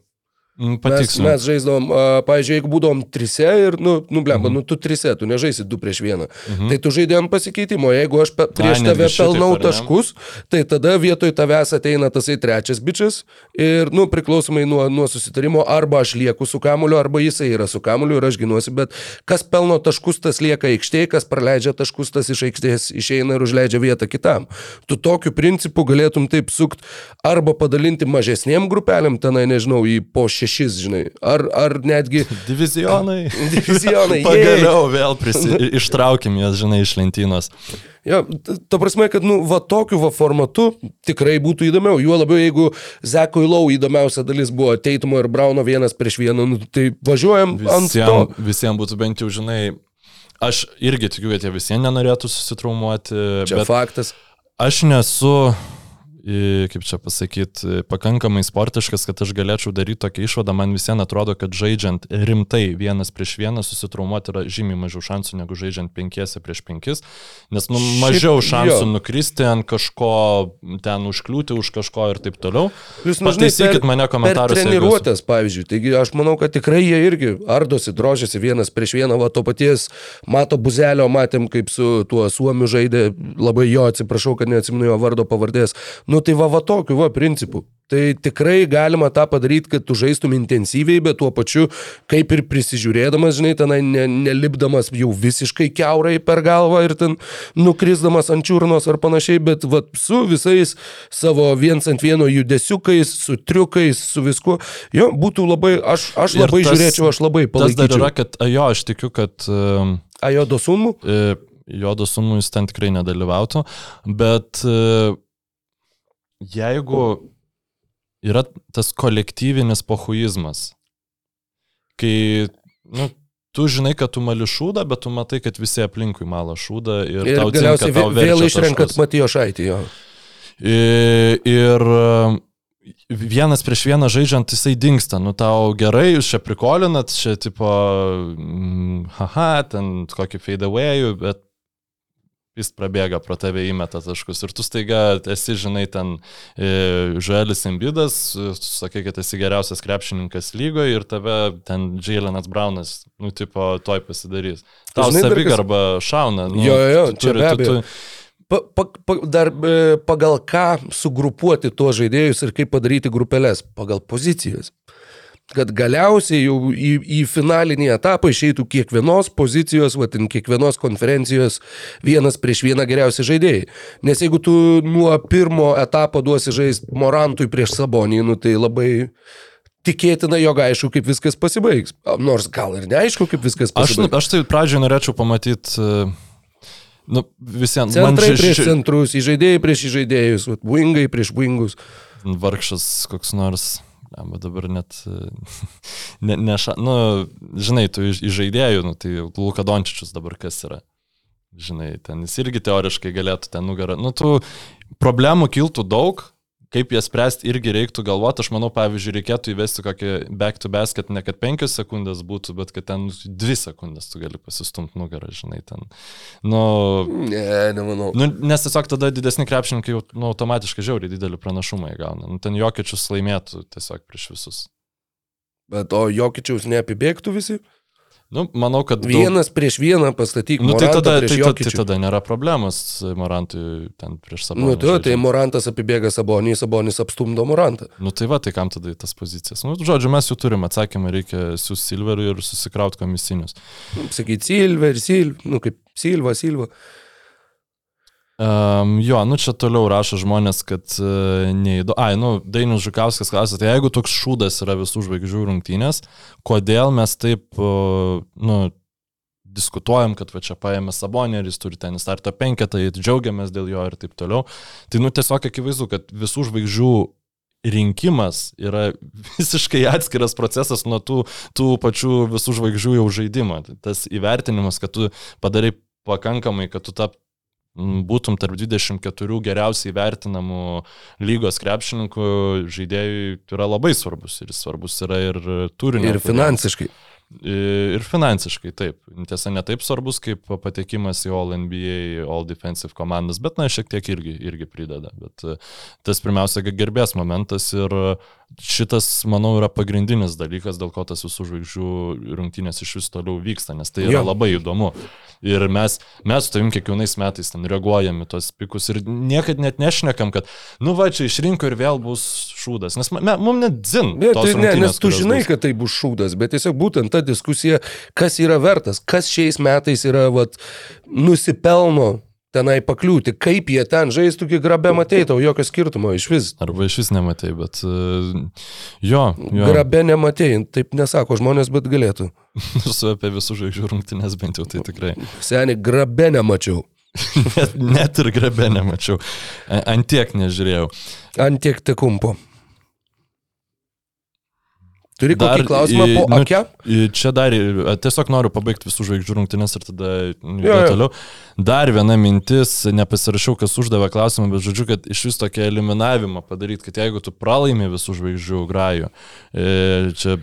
Mm, Mes, mes žaisdavom, pavyzdžiui, jeigu būdom trise ir, nu, nu blemba, Mhm. nu tu trise, tu nežaisi du prieš vieną. Mhm. Tai tu žaidė ant pasikeitimo. Jeigu aš pe, prieš netgi tave pelnau taškus, tai tada vietoj tavęs ateina tasai trečias bičias ir, nu, priklausomai nuo, nuo susitarimo, arba aš lieku su kamuliu, arba jisai yra su kamuliu ir aš ginuosi, bet kas pelno taškus, tas lieka aikštėje, kas praleidžia taškus, tas iš aikštės išeina ir užleidžia vietą kitam. Tu tokiu principu galėtum taip sukt arba padalinti mažesniem grupelėm, tenai, nežinau, į po šešis, žinai, ar, ar netgi Divizionai. divizionai. Pagaliau vėl prisi, ištraukim jas, žinai, iš lentynos. Jo, t- ta prasme, kad, nu, va tokiu va formatu tikrai būtų įdomiau. Juo labiau, jeigu Zekui Lau įdomiausia dalis buvo Teitumo ir Brauno vienas prieš vieną, nu, tai važiuojam ant to. Visiems visiem būtų bent jau, žinai, aš irgi tikiu, kad jie visiems nenorėtų susitraumuoti, Čia bet faktas. aš nesu, kaip čia pasakyti, pakankamai sportiškas, kad aš galėčiau daryti tokią išvadą. Man visiems atrodo, kad žaidžiant rimtai vienas prieš vieną susitraumuoti yra žymiai mažiau šansų negu žaidžiant penkiese prieš penkis, nes nu, mažiau šansų jo. nukristi ant kažko, ten užkliūti už kažko ir taip toliau. Jūs, nu, Pataisykit mane komentaruose. jeigu treniruotės, pavyzdžiui, taigi aš manau, kad tikrai jie irgi ardosi, drožiasi vienas prieš vieną, va to paties Mato Buzelio matėm, kaip su tuo Suomiu žaidė, labai jo atsiprašau, kad neatsimenu jo vardo pavardės. Nu tai va, va tokiu, va, principu. Tai tikrai galima tą padaryti, kad tu žaistum intensyviai, bet tuo pačiu, kaip ir prisižiūrėdamas, žinai, tenai ne, nelipdamas jau visiškai keurai per galvą ir ten nukrisdamas ant čiurnos ar panašiai, bet va, su visais savo viens ant vieno judesiukais, su triukais, su viskuo. Jo, būtų labai, aš, aš labai tas- žiūrėčiau, aš labai Tas dar palaikyčiau. yra, kad, jo, aš tikiu, kad um, Ajodo sunmu? e, Jodo sūnų jis ten tikrai nedalyvautų, bet e, jeigu yra tas kolektyvinis pohuizmas, kai, nu, tu žinai, kad tu mali šūdą, bet tu matai, kad visi aplinkui mala šūdą ir, Ir tau tinka, galiausiai tau vėl, išrenkat. Matijo Šaitį, jo. I- Ir e, vienas prieš vieną žaidžiant jisai dinksta. Nu tau gerai, jūs čia prikolinat, čia tipo, mm, haha, ten kokį fade away, bet jis prabėga pro tave įmeta taškus. Ir tu staiga esi, žinai, ten e, Žuelis Embidas, e, tu sakai, kad esi geriausias krepšininkas lygoje ir tave ten Jailenas Braunas, nu, tipo, toj pasidarys. Tau dar kas- savigarba šauna. Nu, Jo, jo, jo, tu čia turi- be tu- abejo. tu- Pa, pa, pa, dar e, pagal ką sugrupuoti tuos žaidėjus ir kaip padaryti grupelės? Pagal pozicijas. Kad galiausiai jau į, į finalinį etapą išeitų kiekvienos pozicijos, vatin, kiekvienos konferencijos vienas prieš vieną geriausi žaidėjai. Nes jeigu tu nuo pirmo etapo duosi žaisti Morantui prieš Sabonį, nu, tai labai tikėtina, jog aišku, kaip viskas pasibaigs. Nors gal ir neaišku, kaip viskas Aš, pasibaigs. aš tai pradžioje norėčiau pamatyti, nu, visiems, Centrai ši- prieš ši- centrus, įžaidėjai prieš įžaidėjus, wingai prieš wingus. vargšas koks nors Lemba dabar net, ne, ne ša, nu, žinai, tu iš, iš žaidėjų, nu, tai Luka Dončičius dabar kas yra. Žinai, ten jis irgi teoriškai galėtų ten nugarą. Nu, tų problemų kiltų daug, kaip jas spręsti irgi reiktų galvoti. Aš manau, pavyzdžiui, reikėtų įvesti kokį back to basket, ne kad 5 sekundės būtų, bet kad ten 2 sekundės tu gali pasistumti nugarą, žinai, ten. Nu, Ne, nemanau. nu, nes tiesiog tada didesni krepšininkai jau nu, automatiškai žiauriai didelį pranašumą įgauna. Nu, ten jokiečius laimėtų tiesiog prieš visus. Bet o jokičiaus neapibėgtų visi? Nu, manau, kad... daug- Vienas prieš vieną pastatyk. Nu, tai tada, tai, ta- tai Jokičių. tada nėra problemos Morantui ten prieš savo. Nu, tu, tai Morantas apibėga Sabonį, Sabonis apstumdo Morantą. Nu tai va, tai kam tada į tas pozicijas? Nu, žodžiu, mes jau turim atsakymą, reikia su Silveriu ir susikrauti komisinius. Sakyti Silver, Silver, nu kaip Silva, Silva. Um, jo, nu čia toliau rašo žmonės, kad uh, neįdomu. Ai, nu, Dainius Žukauskas klausė, tai jeigu toks šūdas yra visų žvaigždžių rungtynės, kodėl mes taip, uh, nu, diskutuojam, kad va čia paėmė Sabonį ir jis turi ten starto penketą, ir džiaugiamės dėl jo ir taip toliau. Tai, nu, tiesiog akivaizdu, kad visų žvaigždžių rinkimas yra visiškai atskiras procesas nuo tų, tų pačių visų žvaigždžių jau žaidimo. Tas įvertinimas, kad tu padarai pakankamai, kad tu tap, būtum tarp 24 geriausiai vertinamų lygos krepšininkų žaidėjui yra labai svarbus. Ir svarbus yra ir turinio. Ir finansiškai. Ir finansiškai, taip. Tiesa, ne taip svarbus kaip patekimas į All NBA, All Defensive komandas, bet, na, šiek tiek irgi, irgi prideda. Bet e, tas pirmiausia, gerbės momentas ir šitas, manau, yra pagrindinis dalykas, dėl ko tas visų žvaigždžių rungtynės iš vis toliau vyksta, nes tai yra Jo. labai įdomu. Ir mes, mes su tavim kiekvienais metais ten reaguojame tos pikus ir niekad net nešnekam, kad, nu va, čia išrinko ir vėl bus šūdas, nes mums net zin. Ne, tai, ne, nes tu žinai, bus. kad tai bus šūdas, bet tiesiog būtent ta diskusija, kas yra vertas, kas šiais metais yra vat, nusipelno tenai pakliūti, kaip jie ten žaistų, kai grabė matei, tau jokio skirtumo iš vis. Arba iš vis nematai, bet e, jo, jo. Grabė nematei, taip nesako žmonės, bet galėtų. su apie visų žvaigždžių rungtynės bent jau tai tikrai. Seniai, grabė nemačiau. Net, net ir grabę nemačiau. A- Ant tiek nežiūrėjau. Antiek te kumpo. Turi Dar kokį klausimą po nu, akia? Čia dar tiesiog noriu pabaigti visų žvaigždžių rungtynės ir tada Jo, toliau. Dar viena mintis, nepasirašiau, kas uždavė klausimą, bet žodžiu, kad iš vis tokia eliminavimą padaryti, kad jeigu tu pralaimi visų žvaigždžių grajų, e, čia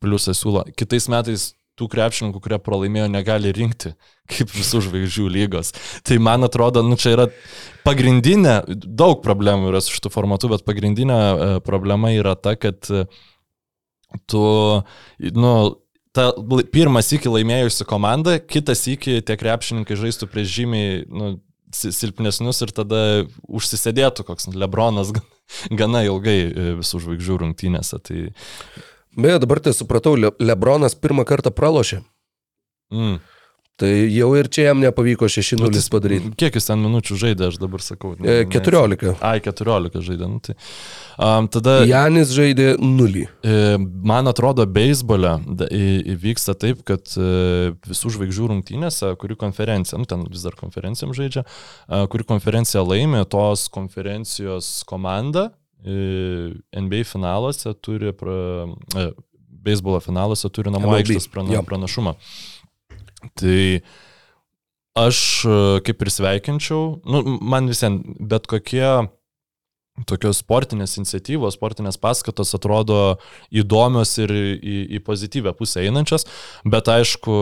pliusas siūlo, kitais metais tų krepšininkų, kurie pralaimėjo, negali rinkti kaip visų žvaigždžių lygos. Tai man atrodo, nu čia yra pagrindinė, daug problemų yra su šitų formatu, bet pagrindinė e, problema yra ta, kad e, tu, nu, ta pirmas iki laimėjusi komanda, kitas iki tie krepšininkai žaistų prieš žymiai, nu, si- silpnesnius ir tada užsisėdėtų koks Lebronas gan- gana ilgai e, visų žvaigždžių rungtynėse. Tai, Beje, dabar tai supratau, Le Lebronas pirmą kartą pralošė. mm. Tai jau ir čia jam nepavyko 6-0 padaryti. Kiek jis ten minučių žaidė, aš dabar sakau. E, 14. Ai, 14 žaidė. Nu, tai, um, tada Janis žaidė 0. E, Man atrodo, beisbole įvyksta taip, kad e, visų žvaigždžių rungtynėse, kuri konferencija, nu ten vis dar konferencijam žaidžia, kuri konferencija laimė, tos konferencijos komanda NBA finaluose turi, pra, beisbolo finaluose turi namų aikštės prana, jo. Tai aš e, kaip ir sveikinčiau, nu, man visiems, bet kokie tokios sportinės iniciatyvos, sportinės paskatos atrodo įdomios ir į, į pozityvę pusę einančios, bet aišku,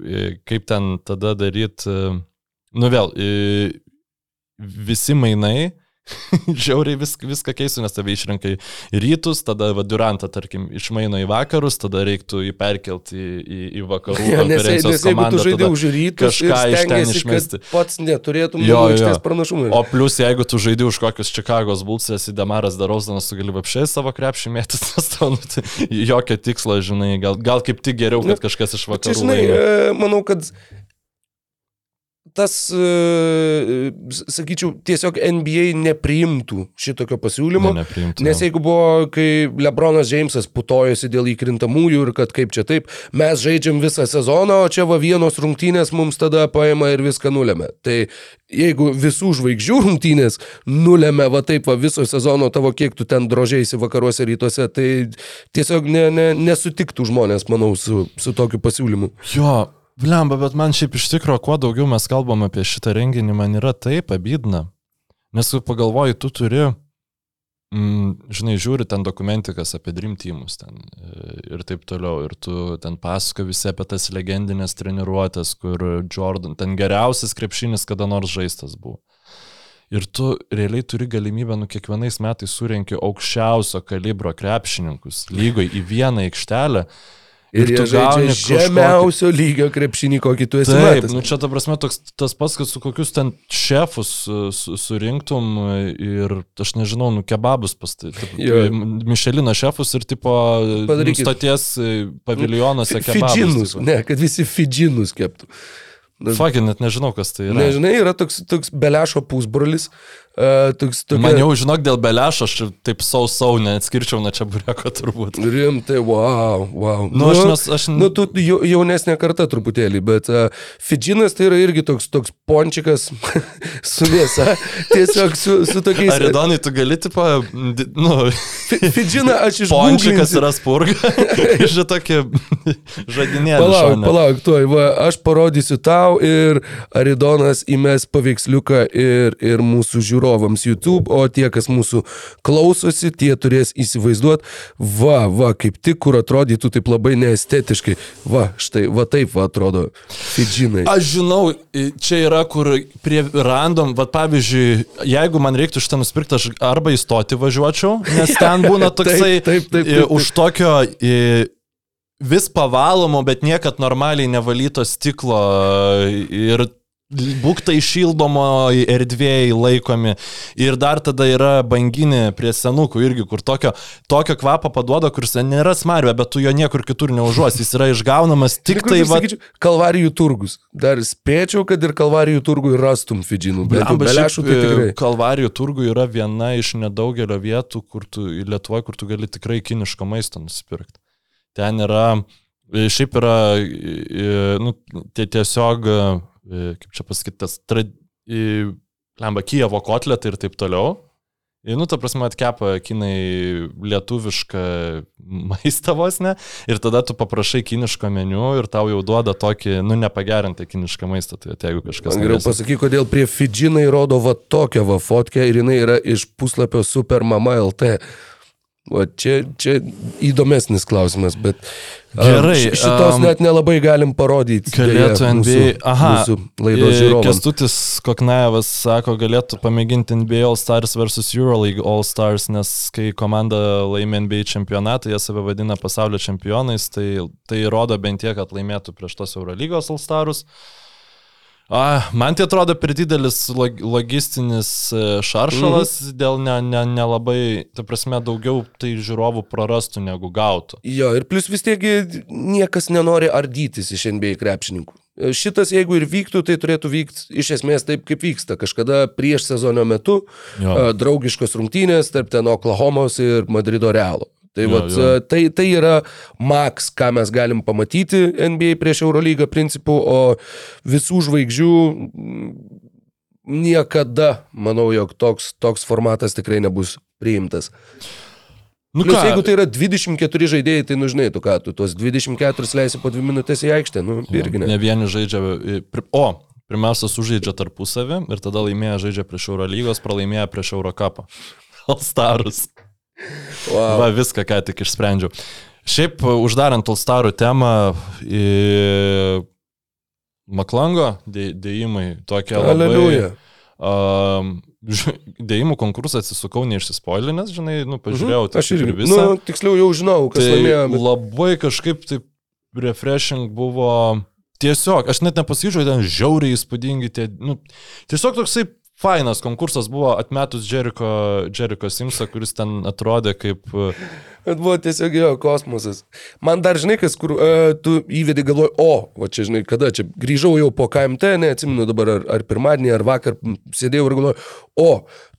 e, kaip ten tada daryti, nu vėl, e, visi mainai, žiauriai vis, viską keistų, nes tave išrenka į rytus, tada va, Durantą, tarkim, išmaino į vakarus, tada reiktų jį perkelti į, į, į vakarų Ja, nes, nes jeigu tu tada- už rytus kažką iš ten išmesti. pats neturėtum Jo, jo. pranašumų. O plus, jeigu tu žaidži už kokius Čikagos bulsės į Damaras Darauzanas, tu gali apšiai savo krepšį mėtis, nes tau nu, tai jokio tikslo, žinai, gal, gal kaip tik geriau, kad kažkas iš Čia, vakarų žinai, laimi. e, manau, kad tas, e, s- sakyčiau, tiesiog NBA nepriimtų šitokio pasiūlymo. Ne, nepriimtų, Nes jeigu buvo, kai Lebronas Džeimsas putojosi dėl įkrintamųjų ir kad kaip čia taip, mes žaidžiam visą sezoną, o čia va vienos rungtynės mums tada paima ir viską nulėmė. Tai jeigu visų žvaigždžių rungtynės nulėmė va taip va viso sezono tavo, kiek tu ten drožiaisi vakaruose rytuose, tai tiesiog ne, ne, nesutiktų žmonės, manau, su, su tokiu pasiūlymu. Jo, blemba, bet man šiaip iš tikrųjų, kuo daugiau mes kalbam apie šitą renginį, man yra taip abydna. Nes tu pagalvoji, tu turi, mm, žinai, žiūri ten dokumentikas apie Dream Teamus ten e, ir taip toliau. Ir tu ten pasako visi apie tas legendinės treniruotės, kur Jordan, ten geriausias krepšinis kada nors žaistas buvo. Ir tu realiai turi galimybę, nu, kiekvienais metais surenki aukščiausio kalibro krepšininkus lygoj į vieną aikštelę. Ir, ir tu gauni kažkokį- žemiausio lygio krepšinį, kokį tu esi Taip, matęs. nu čia ta prasme toks, tas pats, kad su kokius ten šefus su- su- surinktum ir, aš nežinau, nu kebabus pastatyti. Jo. Mišelino šefus ir tipo Padarykit. stoties paviljonuose kebabus. Fidžinus, tipo. ne, kad visi fidžinus keptų. Fucking net nežinau, kas tai yra. Nežinai, yra toks, toks belešo pusbrolis. Uh, toks, tokia, Man jau, žinok, dėl belešo aš taip sau-sau neatskirčiau nuo čia bureko turbūt. Rimtai, wow, wow. Nu, aš nes- aš- Nu, tu jau- jaunesnė karta truputėlį, bet uh, Fidžinas tai yra irgi toks, toks pončikas su mėsa. Tiesiog su, su tokiais... Ar įdomiai, tu gali, tipo, nu, Fi- Fidžiną aš iš pončikas yra spurga. Šitokį žadinėlį. Palauk, šone. palauk, tuoj, va, aš parodysiu tau ir Aridonas įmes paveiksliuką ir, ir mūsų žiūrovams YouTube, o tie, kas mūsų klausosi, tie turės įsivaizduoti, va, va, kaip tik, kur atrodytų taip labai neestetiškai. Va, štai, va taip, va, atrodo, Fidžinai. Aš žinau, čia yra kur prie random, va pavyzdžiui, jeigu man reiktų šitą nusipirkti, aš arba įstoti važiuočiau, nes ten būna toksai Taip, taip, taip, taip, taip. už tokio i, vis pavalomo, bet niekad normaliai nevalyto stiklo ir būktai šildomo erdvėjai laikomi. Ir dar tada yra banginė prie senukų irgi, kur tokio, tokio kvapo paduoda, kuris nėra smarvė, bet tu jo niekur kitur neužuos. Jis yra išgaunamas tik tai va... Sakyčiau, kalvarijų turgus. Dar spėčiau, kad ir kalvarijų turgui rastum Fidžinų. Bet Blemba, belešų tai e, tikrai. Kalvarijų turgų yra viena iš nedaugelio vietų, kur tu, Lietuvoje, kur tu gali tikrai kiniško maisto nusipirkti. Ten yra, e, šiaip yra, e, nu, tie tiesiog, kaip čia pasakyti, tas, trad- e, lemba, Kievo kotletai ir taip toliau. Ir, nu, ta prasme, atkepa kinai lietuvišką maistą vos ne, ir tada tu paprašai kiniško meniu ir tau jau duoda tokį, nu, nepagerintą kinišką maistą, tai jeigu kažkas... Man geriau pasakyk, kodėl prie Fidžinai rodo va tokią va fotkę ir jinai yra iš puslapio Supermama LT. O čia, čia įdomesnis klausimas, bet Gerai, šitos am, net nelabai galim parodyti. Galėtų NBA. Aha. Mūsų laidos E, žiūrovams. Kestutis Koknaevas sako, galėtų pamėginti NBA All Stars versus Euroleague All Stars, nes kai komanda laimė NBA čempionatą, jie save vadina pasaulio čempionais, tai tai rodo bent tiek, kad laimėtų prieš tos Eurolygos All Starus. A, man tai atrodo per didelis log, logistinis e, šaršalas, mhm. dėl nelabai, ne, nelabai, ta prasme, daugiau tai žiūrovų prarastų negu gautų. Jo, ir plus vis tiek niekas nenori ardytis iš NBA krepšininkų. Šitas, jeigu ir vyktų, tai turėtų vykti iš esmės taip, kaip vyksta. Kažkada prieš sezono metu Jo. a, draugiškos rungtynės tarp ten Oklahomos ir Madrido Realo. Tai, Jo, vat, jo. a, tai, tai yra maks, ką mes galim pamatyti NBA prieš Eurolygą principų, o visų žvaigždžių niekada, manau, jog toks, toks formatas tikrai nebus priimtas. Nu Plius, jeigu tai yra 24 žaidėjai, tai nu žinai, tu ką, tu tuos 24 leisi po 2 minutės į aikštę, nu irgi ne. Ne vieni žaidžia. e, O, pirmiausia, sužaidžia tarpusavį ir tada laimėję žaidžia prieš Eurolygos, pralaimėję prieš Eurocapą. Alstarus. Wow. Va, viską ką tik išsprendžiau. Šiaip, e, uždarant Alstarų temą, į Maklango dė- dėjimai tokie labai... Um, dėjimų konkursą atsisukau neišsispoilinęs, žinai, nu, pažiūrėjau, Mhm. Aš irgi. ir visą. Nu, tiksliau jau žinau, kas Tai laimėjo. Bet... labai kažkaip taip refreshing buvo. Tiesiog, aš net nepasižiūrėjau, ten žiauriai įspūdingi tie, nu, tiesiog toksai fainas konkursas buvo atmetus Jericho, Jericho Simsą, kuris ten atrodė kaip... e, Bet buvo tiesiog jo kosmosas. Man dar žinai, kas, kur uh, tu įvedi galvoj, o, va čia žinai, kada čia grįžau jau po KMT, neatsimenu dabar ar, ar pirmadienį, ar vakar sėdėjau ir galvoju, o,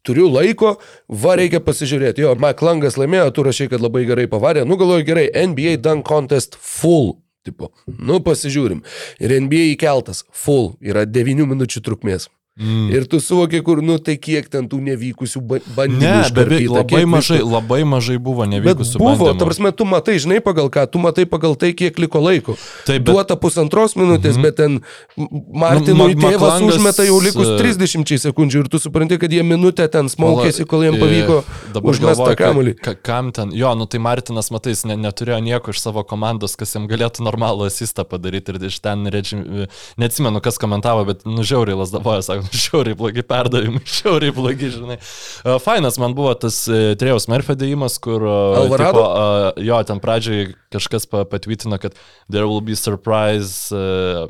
turiu laiko, va reikia pasižiūrėti. Jo, Maklangas laimėjo, tu rašai, kad labai gerai pavarė. Nu galvoju, gerai, NBA Dunk Contest full. Tipo, nu pasižiūrim. Ir NBA įkeltas full yra 9 minučių trukmės. Mm. Ir tu suvoki, kur, nu tai kiek ten tų nevykusių ba- bandymų. Ne, beveik labai mažai, visko. labai mažai buvo Bet nevykusių buvo, bandymų. ta prasme, tu matai, žinai pagal ką, tu matai pagal tai, kiek liko laiko. Taip, bet- Duota pusantros minutės, mm -hmm. bet ten M- Martinui Nu, tėvas Maklangas, užmeta jau likus e, 30 sekundžių ir tu supranti, kad jie minutę ten smaukėsi, kol jiems pavyko Dabar užmestą galvoju, ka- kamuolį. ka- Kam ten, jo, nu tai Martinas, matai, ne, neturėjo nieko iš savo komandos, kas jam galėtų normalų asistą padaryti ir iš ten, reči, neatsimenu, kas komentavo, bet nužiauriai lasdavoja, sako, nužiauriai blogi perdavimai, žiauriai blogi, žinai. E, Fainas man buvo tas e, Trėjaus Merfio dėjimas, kur... e, Alvarado? Tipo, jo, ten pradžiai kažkas pa- patvirtino, kad there will be surprise uh,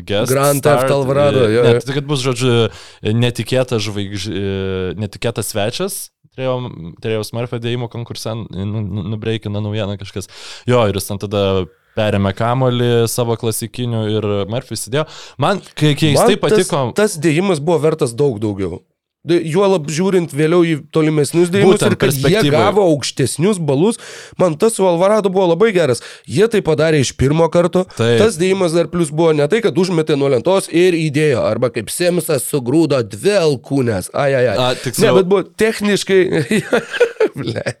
guest. Grand. Theft Alvarado, jo, Ne, tai kad bus, žodžiu, netikėtas žvaigž... netikėtas svečias. Turėjau Smurfio dėjimo konkursą, nu- nu- nubreikino naujieną kažkas. Jo, ir jis ten tada perėmė kamolį savo klasikinių ir Murphy įsidėjo. Man, jis Man tai patiko, Tas, tas dėjimas buvo vertas daug daugiau. Juolab žiūrint vėliau į tolimesnius dėjimus ir kad jie gavo aukštesnius balus, man tas su Alvarado buvo labai geras. Jie tai padarė iš pirmo karto. Taip. Tas dėjimas dar plus buvo ne tai, kad užmetė nuo lentos ir įdėjo, arba kaip Semsas sugrūdo dvi alkūnės. Ai, ai, ai. A, tiksliau- Ne, bet buvo techniškai... Blet.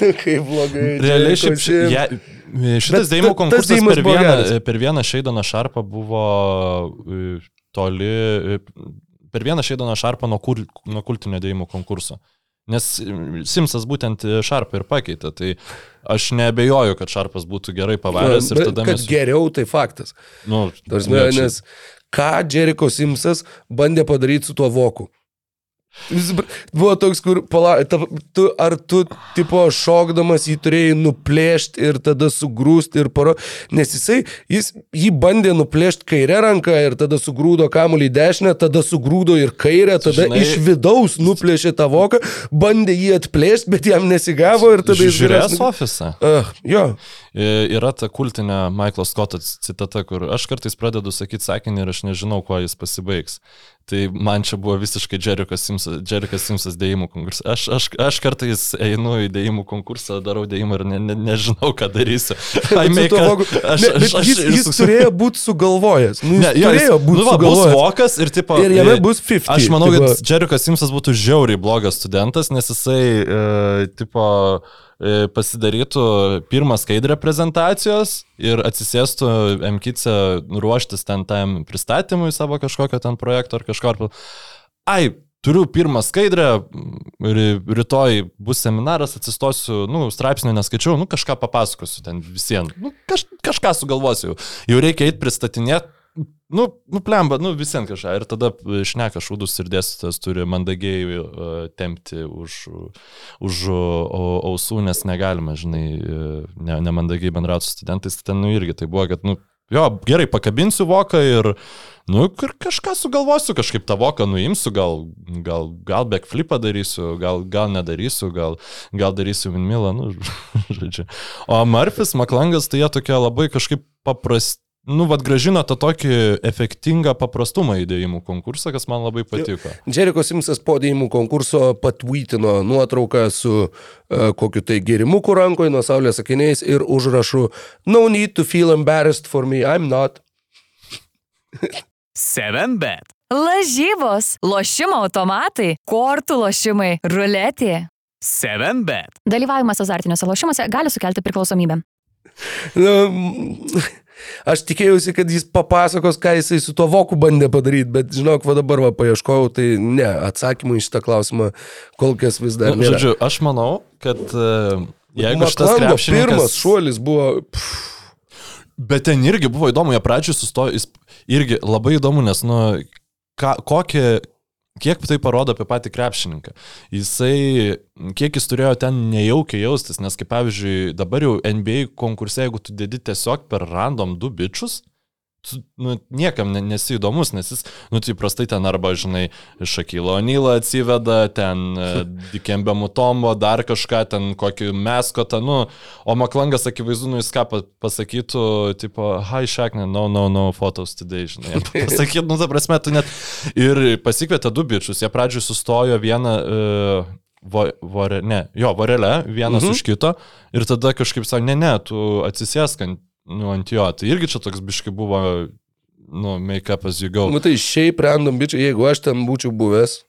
Nu, kaip blogai. Realiai šiaip ši, Sims. ja, šitas tas konkursas per vieną, per vieną Šeidoną Šarpą buvo e, toli, e, per vieną Šeidoną Šarpą nuo, kur, nuo kultinio dėjimų konkurso. Nes e, Simsas būtent Šarpą ir pakeitė, tai aš nebejoju, kad Šarpas būtų gerai pavaręs ir tada mes... geriau, tai faktas. Nu, Tarsi, čia- nes ką Jericho Simsas bandė padaryti su tuo voku? Buvo toks, kur, pala, ta, tu, ar tu, tipo, šokdamas jį turėjai nuplėšti ir tada sugrūsti ir paro, nes jisai, jis jį bandė nuplėšti kairę ranką ir tada sugrūdo kamuolį dešinę, tada sugrūdo ir kairę, tada Žinai- iš vidaus nuplėšė tą voką, bandė jį atplėšti, bet jam nesigavo ir tada jis Žiūrės geresnį- ofisą. Ah, jo, Yra ta kultinė Michael Scotto citata, kur aš kartais pradedu sakyti sakinį ir aš nežinau, kuo jis pasibaigs. Tai man čia buvo visiškai Jerikas Simsas, Jerikas Simsas dėjimų konkursas. Aš, aš, aš kartais einu į dėjimų konkursą, darau dėjimą ir ne, ne, nežinau, ką darysiu. Make aš- bet aš- aš- jis, jis turėjo būti sugalvojęs. Nu, jis Ne, jo, turėjo būti nu va, bus sugalvojęs. vokas ir, tipo, Ir jame bus 50, Aš manau, tipo- kad Jerikas Simsas būtų žiauriai blogas studentas, nes jisai, e, tipo, e, pasidarytų pirmą skaidrę prezentacijos ir atsisėstų MKC ruoštis ten tam pristatymui savo kažkokio ten projekto ar kažko. Ai, turiu pirmą skaidrę, ry- rytoj bus seminaras, atsistosiu, nu, straipsnio neskaičiau, nu, kažką papasakosiu ten visiems. Nu, kaž, kažką sugalvosiu. Jau reikia eiti pristatinėti. Nu, nuplemba, nu visiems kažką. Ir tada šneka šūdus ir dėstytas turi mandagiai uh, tempti už, už uh, ausų, nes negalima, žinai, uh, ne, nemandagiai bendrauti su studentais. Tai ten, nu, irgi tai buvo, kad, nu, jo, gerai, pakabinsiu voką ir, nu, kažką sugalvosiu, kažkaip tą voką nuimsiu, gal, gal, gal backflipą darysiu, gal, gal nedarysiu, gal, gal darysiu Vinmilą, nu, žodžiu. O Murphys, Maklangas, tai jie tokie labai kažkaip paprasti. Nu, vad gražino tą tokį efektingą paprastumą įdėjimų konkursą, kas man labai patiko. Jericho Simsas po dėjimų konkurso patvytino nuotrauką su uh, kokiu tai gerimuku rankoje nuo saulės akiniais ir užrašu No need to feel embarrassed for me, I'm not. 7bet. Lažybos, lošimo automatai, kortų lošimai, ruletė. 7bet. Dalyvavimas azartiniuose lošimuose gali sukelti priklausomybę. Aš tikėjausi, kad jis papasakos, ką jisai su tuo voku bandė padaryti, bet žinok, va dabar va paieškojau, tai ne, atsakymų į šitą klausimą kol kas vis dar Nu, nėra. žodžiu, aš manau, kad uh, jeigu šitas krepšininkas... pirmas šuolis buvo... Pff, Bet ten irgi buvo įdomu, jie pradžioje sustojo, jis irgi labai įdomu, nes, nu, ką, kokie, kiek tai parodo apie patį krepšininką. Jisai, kiek jis turėjo ten nejaukiai jaustis, nes, kaip pavyzdžiui, dabar jau NBA konkurse, jeigu tu dedi tiesiog per random du bičius, nu, niekam ne- nesi įdomus, nes jis, nu, tai prastai ten arba, žinai, Šakilo Onylą atsiveda, ten e, Dikembė Mutombo, dar kažką, ten kokį meskotą, nu, o Maklangas akivaizdu, nu, jis ką pa- pasakytų, tipo, hi, Šakne, no, no, no, photos today, žinai. jam Pasakytų, nu, ta prasme, tu net. Ir pasikvietė du bičius, jie pradžioj sustojo vieną. Uh, Vo, vore, ne, jo, vorelė, vienas mhm. už kito ir tada kažkaip sakė, ne, ne, tu atsisėsk ant, nu, ant jo. Tai irgi čia toks biški buvo, nu, make up as you go. Nu tai šiaip random bičiai, jeigu aš ten būčiau buvęs,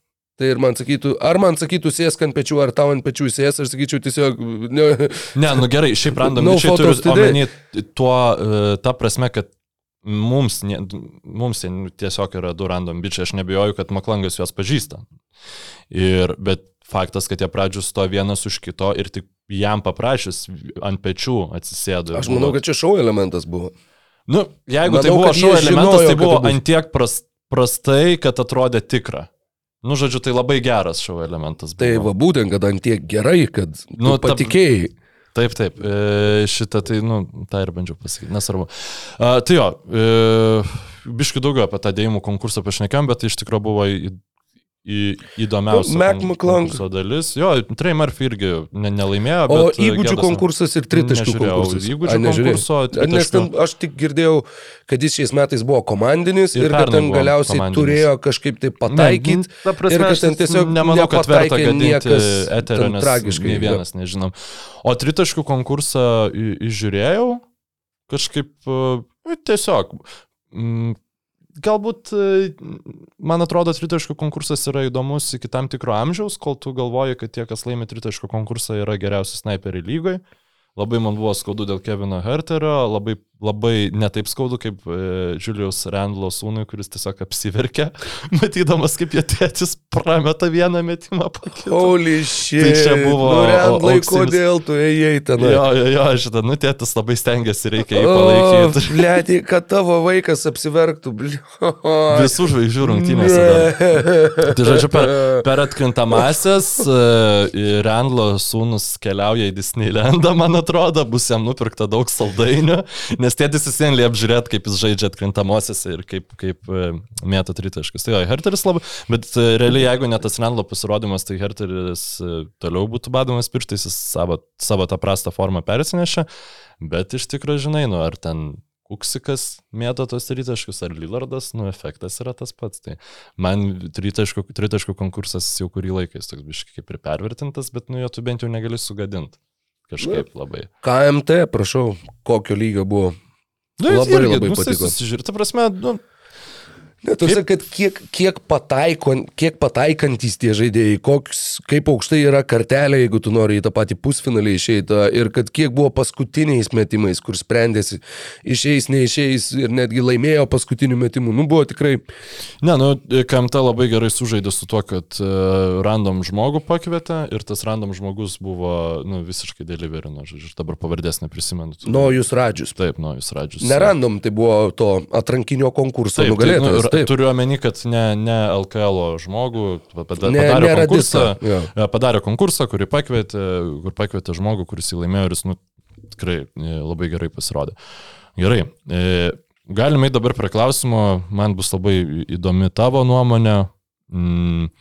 tai ir man sakytų, ar man sakytų sėsk ant pečių, ar tau ant pečių sės, aš sakyčiau tiesiog, ne, Ne, nu gerai, šiaip random No no bičiai photos turi today. omeny tuo, e, ta prasme, kad mums, ne, mums nu, tiesiog yra du random bičiai, aš nebijoju, kad Maklangas juos pažįsta. Ir, bet faktas, kad jie pradžių sto vienas už kito ir tik jam paprašys ant pečių atsisėdo. aš manau, buvo- kad čia šau elementas buvo. Nu, jeigu Manau, tai buvo jie elementas, žinojo, tai buvo tai antiek pras, prastai, kad atrodė tikra. Nu, žodžiu, tai labai geras šou elementas. Tai buvo. va būtent, kad ant tiek gerai, kad Nu, nu, ta- patikėjai. Taip, taip, e, šitą tai, nu, tą ir bandžiau pasakyti, nesvarbu. A, tai jo, e, biškai daugiau apie tą dėjimų konkursą pašnekėm, bet tai iš tikrųjų buvo įdomiausia Mac konkurso dalis. Jo, Trey Murphy irgi ne, nelaimėjo, O e, įgūdžių Gedas- konkursas ir tritaškių konkursas. Įgūdžių nežiūrėjai? konkurso. Nes ten, tritaškių- aš tik girdėjau, kad jis šiais metais buvo komandinis Ir ir, kad ten galiausiai komandinis. turėjo kažkaip tai Ne, pataikyti. ta prasme, ir kad ten tiesiog nemanau, kad verta gadinti eterio, nes tragiškai, nei vienas nežinom. O tritaškių konkursą įžiūrėjau, kažkaip e, tiesiog. mm, Galbūt, e, man atrodo, tritaškių konkursas yra įdomus iki tam tikro amžiaus, kol tu galvoji, kad tie, kas laimi tritaškių konkursą, yra geriausi snaiperiai lygoje. Labai man buvo skaudu dėl Kevino Herterio, labai, labai netaip skaudu kaip e, Julius Randlo sūnui, kuris tiesiog apsiverkė, matydamas, kaip jo tėtis prameta vieną metimą po kito. Holy shit. Tai čia buvo Nu, Rendlai, kodėl tu ėjai ten? Jo, jo, jo, šitą, nu tėtis labai stengiasi, reikia jį palaikyti. Blėti, kad tavo vaikas apsiverktų. Ble... Visų žvaigždžių rungtynėse. dar. Tai žodžiu, per, per atkrintamasias e, Randlo sūnus keliauja į Disneylandą, man atrodo, bus jam nupirkta daug saldainių, nes tėtis vis vien liep žiūrėti, kaip jis žaidžia atkrintamosiose ir kaip, kaip e, mėto tritaškus. Tai jo, Herteris labai, bet e, realiai jeigu ne tas Randlo pasirodymas, tai Herteris e, toliau būtų badomas pirštais, jis savo, savo tą prastą formą persinešė, bet iš tikrųjų, žinai, nu ar ten Kuksikas mėto tos tritaškus, ar Lillardas, nu, efektas yra tas pats. Tai man tritaškų konkursas jau kurį laiką jis toks biškai kaip ir pervertintas, bet nu jo tu bent jau negali sugadinti. Kažkaip labai. KMT, prašau, kokio lygio buvo. Nu, Labai, irgi, labai nu, patiko. Susižiūrė, ta prasme, nu, Ne, tu sakai, kad kiek, kiek, pataiko, kiek pataikantys tie žaidėjai, koks, kaip aukštai yra kartelė, jeigu tu nori į tą patį pusfinalį išeiti, ir kad kiek buvo paskutiniais metimais, kur sprendėsi, išeis, neišeis ir netgi laimėjo paskutinių metimų. Nu, buvo tikrai, ne, nu, KMT labai gerai sužaidė su tuo, kad uh, random žmogų pakvietė ir tas random žmogus buvo, nu, visiškai deliverino, žodžiu, ir dabar pavardės neprisimenu. Nojus Radžius. Taip, Nojus Radžius. Nerandom, tai buvo to atrankinio konkurso tai, nugalėtojas. nu, Taip, turiu omeny, kad ne, ne LKL žmogų pa- pada- Ne- padarė ne konkursą, jo. e, padarė konkursą, kurį pakvietė, kur pakvietė žmogų, kuris jį laimėjo ir jis nu, tikrai e, labai gerai pasirodė. Gerai, e, galime dabar prie klausimo, man bus labai įdomi tavo nuomonė. Mm.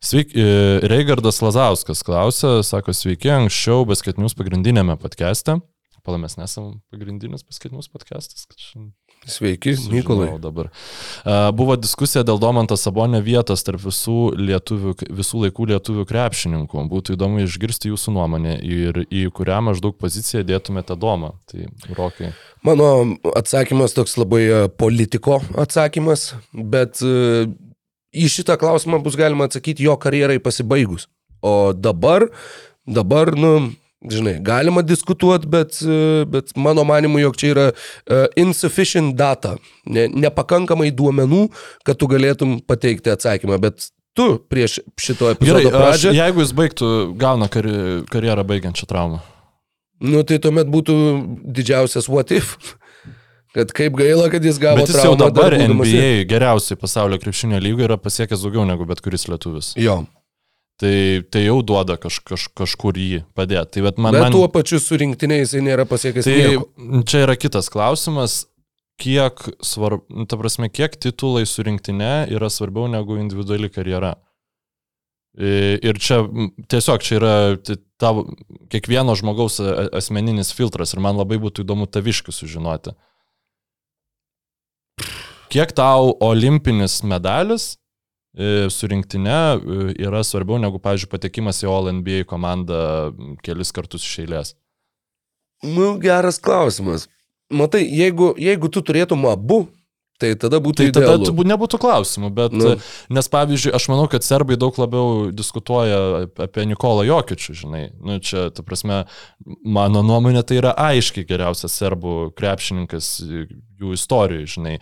Sveiki, Reigardas Lazauskas klausė, sako, sveiki, anksčiau Basketinius pagrindinėme podcast'e. Pala, mes nesam pagrindinis Basketinius podcast'as, kad šiandien Sveiki, Mykolai. Dabar. Buvo diskusija dėl Domanto Sabonio vietos tarp visų, lietuvių, visų laikų lietuvių krepšininkų. Būtų įdomu išgirsti jūsų nuomonę ir į kurią maždaug poziciją dėtumėte Domą. Tai, Rokai. Mano atsakymas toks labai e, politiko atsakymas, bet e, į šitą klausimą bus galima atsakyti jo karjerai pasibaigus. O dabar, dabar, nu, žinai, galima diskutuoti, bet, e, bet mano manimu, jog čia yra uh, insufficient data, ne, nepakankamai duomenų, kad tu galėtum pateikti atsakymą, bet tu prieš šito Gerai, epizodo aš, pradžią, jeigu jis baigtų, gauna kari, karjerą baigiančią traumą. nu tai tuomet būtų didžiausias what if. Kad kaip gaila, kad jis gavo Bet jis jau traumą dar dabar būdamas- NBA geriausiai pasaulio krepšinio lygoje yra pasiekęs daugiau negu bet kuris lietuvis. Jo. Tai, tai jau duoda kaž, kaž, kažkur jį padėti. Tai bet man, Bet man, tuo pačiu su rinktiniais jisai nėra pasiekęs Tai nieko. čia yra kitas klausimas. kiek svarbu, ta prasme, kiek titulai surinktinė yra svarbiau negu individuali karjera. Ir čia tiesiog čia yra tavo, kiekvieno žmogaus asmeninis filtras ir man labai būtų įdomu taviškių sužinoti. Kiek tau olimpinis medalis surinktinė e, yra svarbiau negu, pavyzdžiui, patekimas į All NBA komandą kelis kartus iš eilės? Nu, geras klausimas. Matai, jeigu, jeigu tu turėtum abu, tai tada būtų Tai tada idealu. turbūt nebūtų klausimų, bet Nu. nes pavyzdžiui, aš manau, kad serbai daug labiau diskutuoja ap- apie Nikolą Jokičių, žinai. Nu, čia, ta prasme, mano nuomonė tai yra aiškiai geriausias serbų krepšininkas e, jų istorijoje, žinai.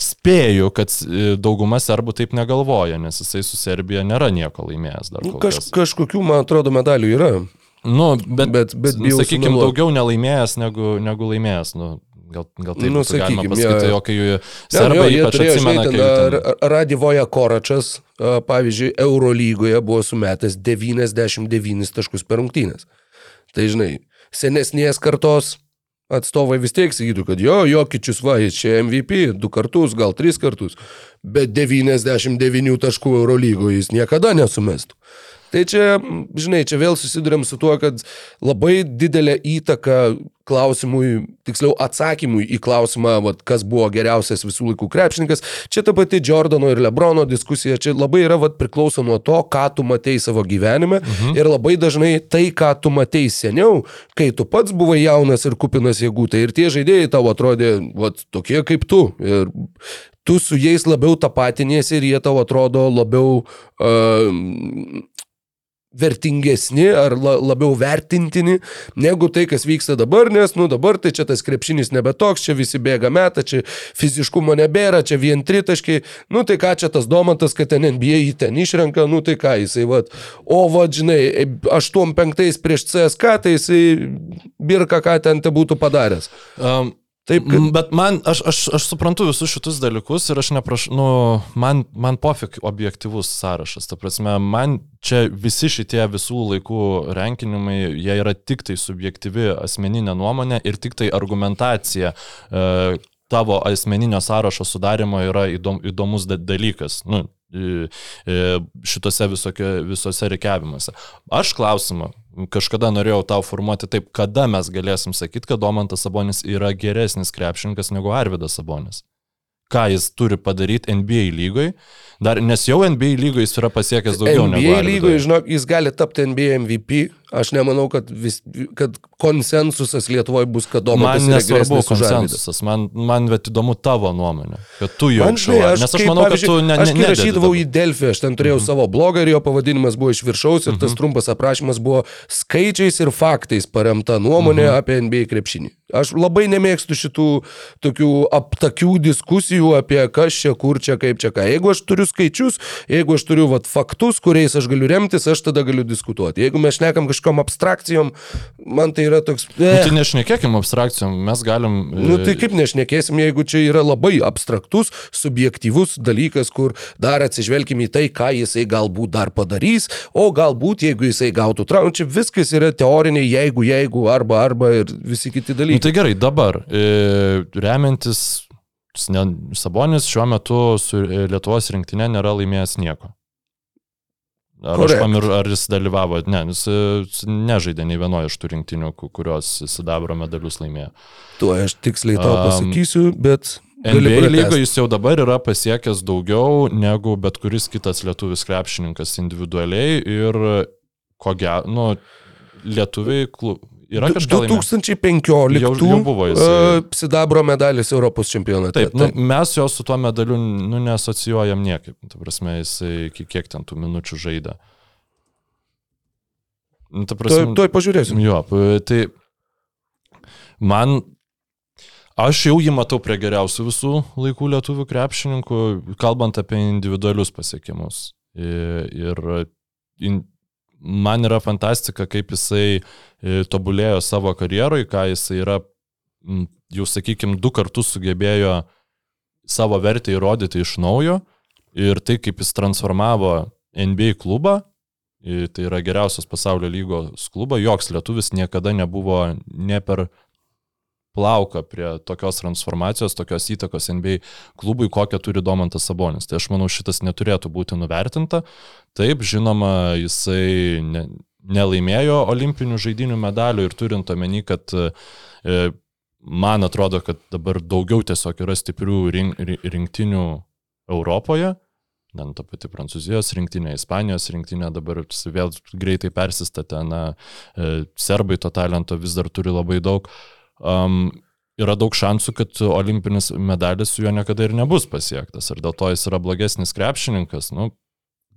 Spėju, kad e, dauguma serbų taip negalvoja, nes jisai su Serbija nėra nieko laimėjęs dar. Nu, Kaž, kažkokių, man atrodo, medalių yra. Nu, bet, bet- bet sakykime, daugiau nelaimėjęs negu, negu laimėjęs. Nu, gal, gal taip Nu, nu, galima sakykim, pasakyti, jo. o kai serbai jo, jie ypač turėjo, žinai, atsimena, ten, kai ten... Ra- Radivoje Koračas, pavyzdžiui, Eurolygoje buvo sumetęs 99 taškus per rungtynės. Tai žinai, senesnės kartos atstovai vis tiek sakytų, kad jo, Jokičius va, jis čia MVP, du kartus, gal tris kartus, bet 99 taškų Eurolygoje jis niekada nesumestų. Tai čia, žinai, čia vėl susidurėm su tuo, kad labai didelę įtaką klausimui, tiksliau atsakymui į klausimą, vat, kas buvo geriausias visų laikų krepšininkas, čia ta pati Jordano ir Lebrono diskusija, čia labai yra vat, priklauso nuo to, ką tu matei savo gyvenime mhm. ir labai dažnai tai, ką tu matei seniau, kai tu pats buvai jaunas ir kupinas jėgų, tai ir tie žaidėjai tau atrodė vat, tokie kaip tu. Ir tu su jais labiau tapatiniesi ir jie tau atrodo labiau uh, vertingesni ar la, labiau vertintini negu tai, kas vyksta dabar, nes, nu, dabar tai čia tas krepšinis nebe toks, čia visi bėga metą, čia fiziškumo nebėra, čia vien tritaškiai, nu, tai ką čia tas domantas, kad ten NBA jį ten išrenka, nu, tai ką jisai, vad, o, vad, žinai, 8-5 prieš CSK, tai jisai birka, ką ten te būtų padaręs. Um, Taip, kad... Bet man, aš, aš, aš suprantu visus šitus dalykus ir aš neprašau, nu, man, man pofik objektivus sąrašas. Ta prasme, man čia visi šitie visų laikų renkinimai, jie yra tik tai subjektyvi asmeninė nuomonė ir tik tai argumentacija. E, tavo asmeninio sąrašo sudarimo yra įdom, įdomus da- dalykas. Nu, šitose visokio, visose reikiavimuose. Aš klausimą kažkada norėjau tau formuoti taip, kada mes galėsim sakyti, kad Domantas Sabonis yra geresnis krepšininkas negu Arvidas Sabonis. Ką jis turi padaryti NBA lygoj, dar, nes jau NBA lygoj jis yra pasiekęs daugiau NBA lygoje, žinok, jis gali tapti NBA MVP. Aš nemanau, kad, vis, kad konsensusas Lietuvoje bus, kad Man Domantas yra nesvarbu konsensusas, man, man bet įdomu tavo nuomonė, kad tu jau Man, aš, nes aš kaip, manau, kad tu ne, aš ne, nededi rašydavau į. Delfį, aš ten turėjau mhm. savo blogą ir jo pavadinimas buvo iš viršaus ir mhm. tas trumpas aprašymas buvo skaičiais ir faktais paremta nuomonė mhm. apie NBA krepšinį. Aš labai nemėgstu šitų tokių aptakių diskusijų apie kas čia, kur čia, kaip čia ką. Jeigu aš turiu skaičius, jeigu aš turiu vat, faktus, kuriais aš galiu remtis, aš tada galiu diskutuoti. Jeigu mes šnekam kažkom abstrakcijom, man tai yra toks... Nu, Eh. tai nešnekėkim abstrakcijom, mes galim... Nu e, tai kaip nešnekėsim, jeigu čia yra labai abstraktus, subjektyvus dalykas, kur dar atsižvelgim į tai, ką jisai galbūt dar padarys, o galbūt jeigu jisai gautų traumą, čia viskas yra teoriniai, jeigu, jeigu, arba, arba ir visi kiti Nu, dalykai. tai gerai, dabar e, remiantis Sabonis šiuo metu su e, Lietuvos rinktinė nėra laimėjęs nieko. Ar pamir, ar jis dalyvavo? Ne, jis e, nežaidė nei vienoje iš tų rinktinių, ku- kurios sidabro medalius laimėjo. Tuo aš tiksliai tau pasakysiu, bet... gali NBA lygoje jis jau dabar yra pasiekęs daugiau negu bet kuris kitas lietuvis krepšininkas individualiai ir ko gero, nu, lietuviai klu... yra kažkas. 2015 Jau- jau buvo jisai. uh, sidabro medalis Europos čempionate. Taip, nu, mes jo su tuo medaliu nu, nesocijuojam niekaip. Ta prasme, iki kiek ten tų minučių žaidė. Nu, ta Tuoj, prasme, tuoj pažiūrėsim. Jo, tai man, aš jau jį matau prie geriausių visų laikų lietuvių krepšininkų, kalbant apie individualius pasiekimus. Ir, ir in, man yra fantastika, kaip jisai e, tobulėjo savo karjeroj, ką jisai yra, jau sakykime, du kartus sugebėjo savo vertę įrodyti iš naujo ir tai, kaip jis transformavo NBA klubą, tai yra geriausias pasaulio lygos klubą, joks lietuvis niekada nebuvo ne per plauką prie tokios transformacijos, tokios įtakos NBA klubui, kokią turi Domantas Sabonis. Tai aš manau, šitas neturėtų būti nuvertinta. Taip, žinoma, jisai ne, nelaimėjo olimpinių žaidinių medalių ir turint omeny, kad e, man atrodo, kad dabar daugiau tiesiog yra stiprių rink, rinktinių Europoje. Ten ta pati Prancūzijos rinktinė, Ispanijos rinktinė dabar vėl greitai persistatė, na, e, serbai to talento vis dar turi labai daug. Um, yra daug šansų, kad olimpinis medalis su juo niekada ir nebus pasiektas. Ir dėl to jis yra blogesnis krepšininkas. Nu,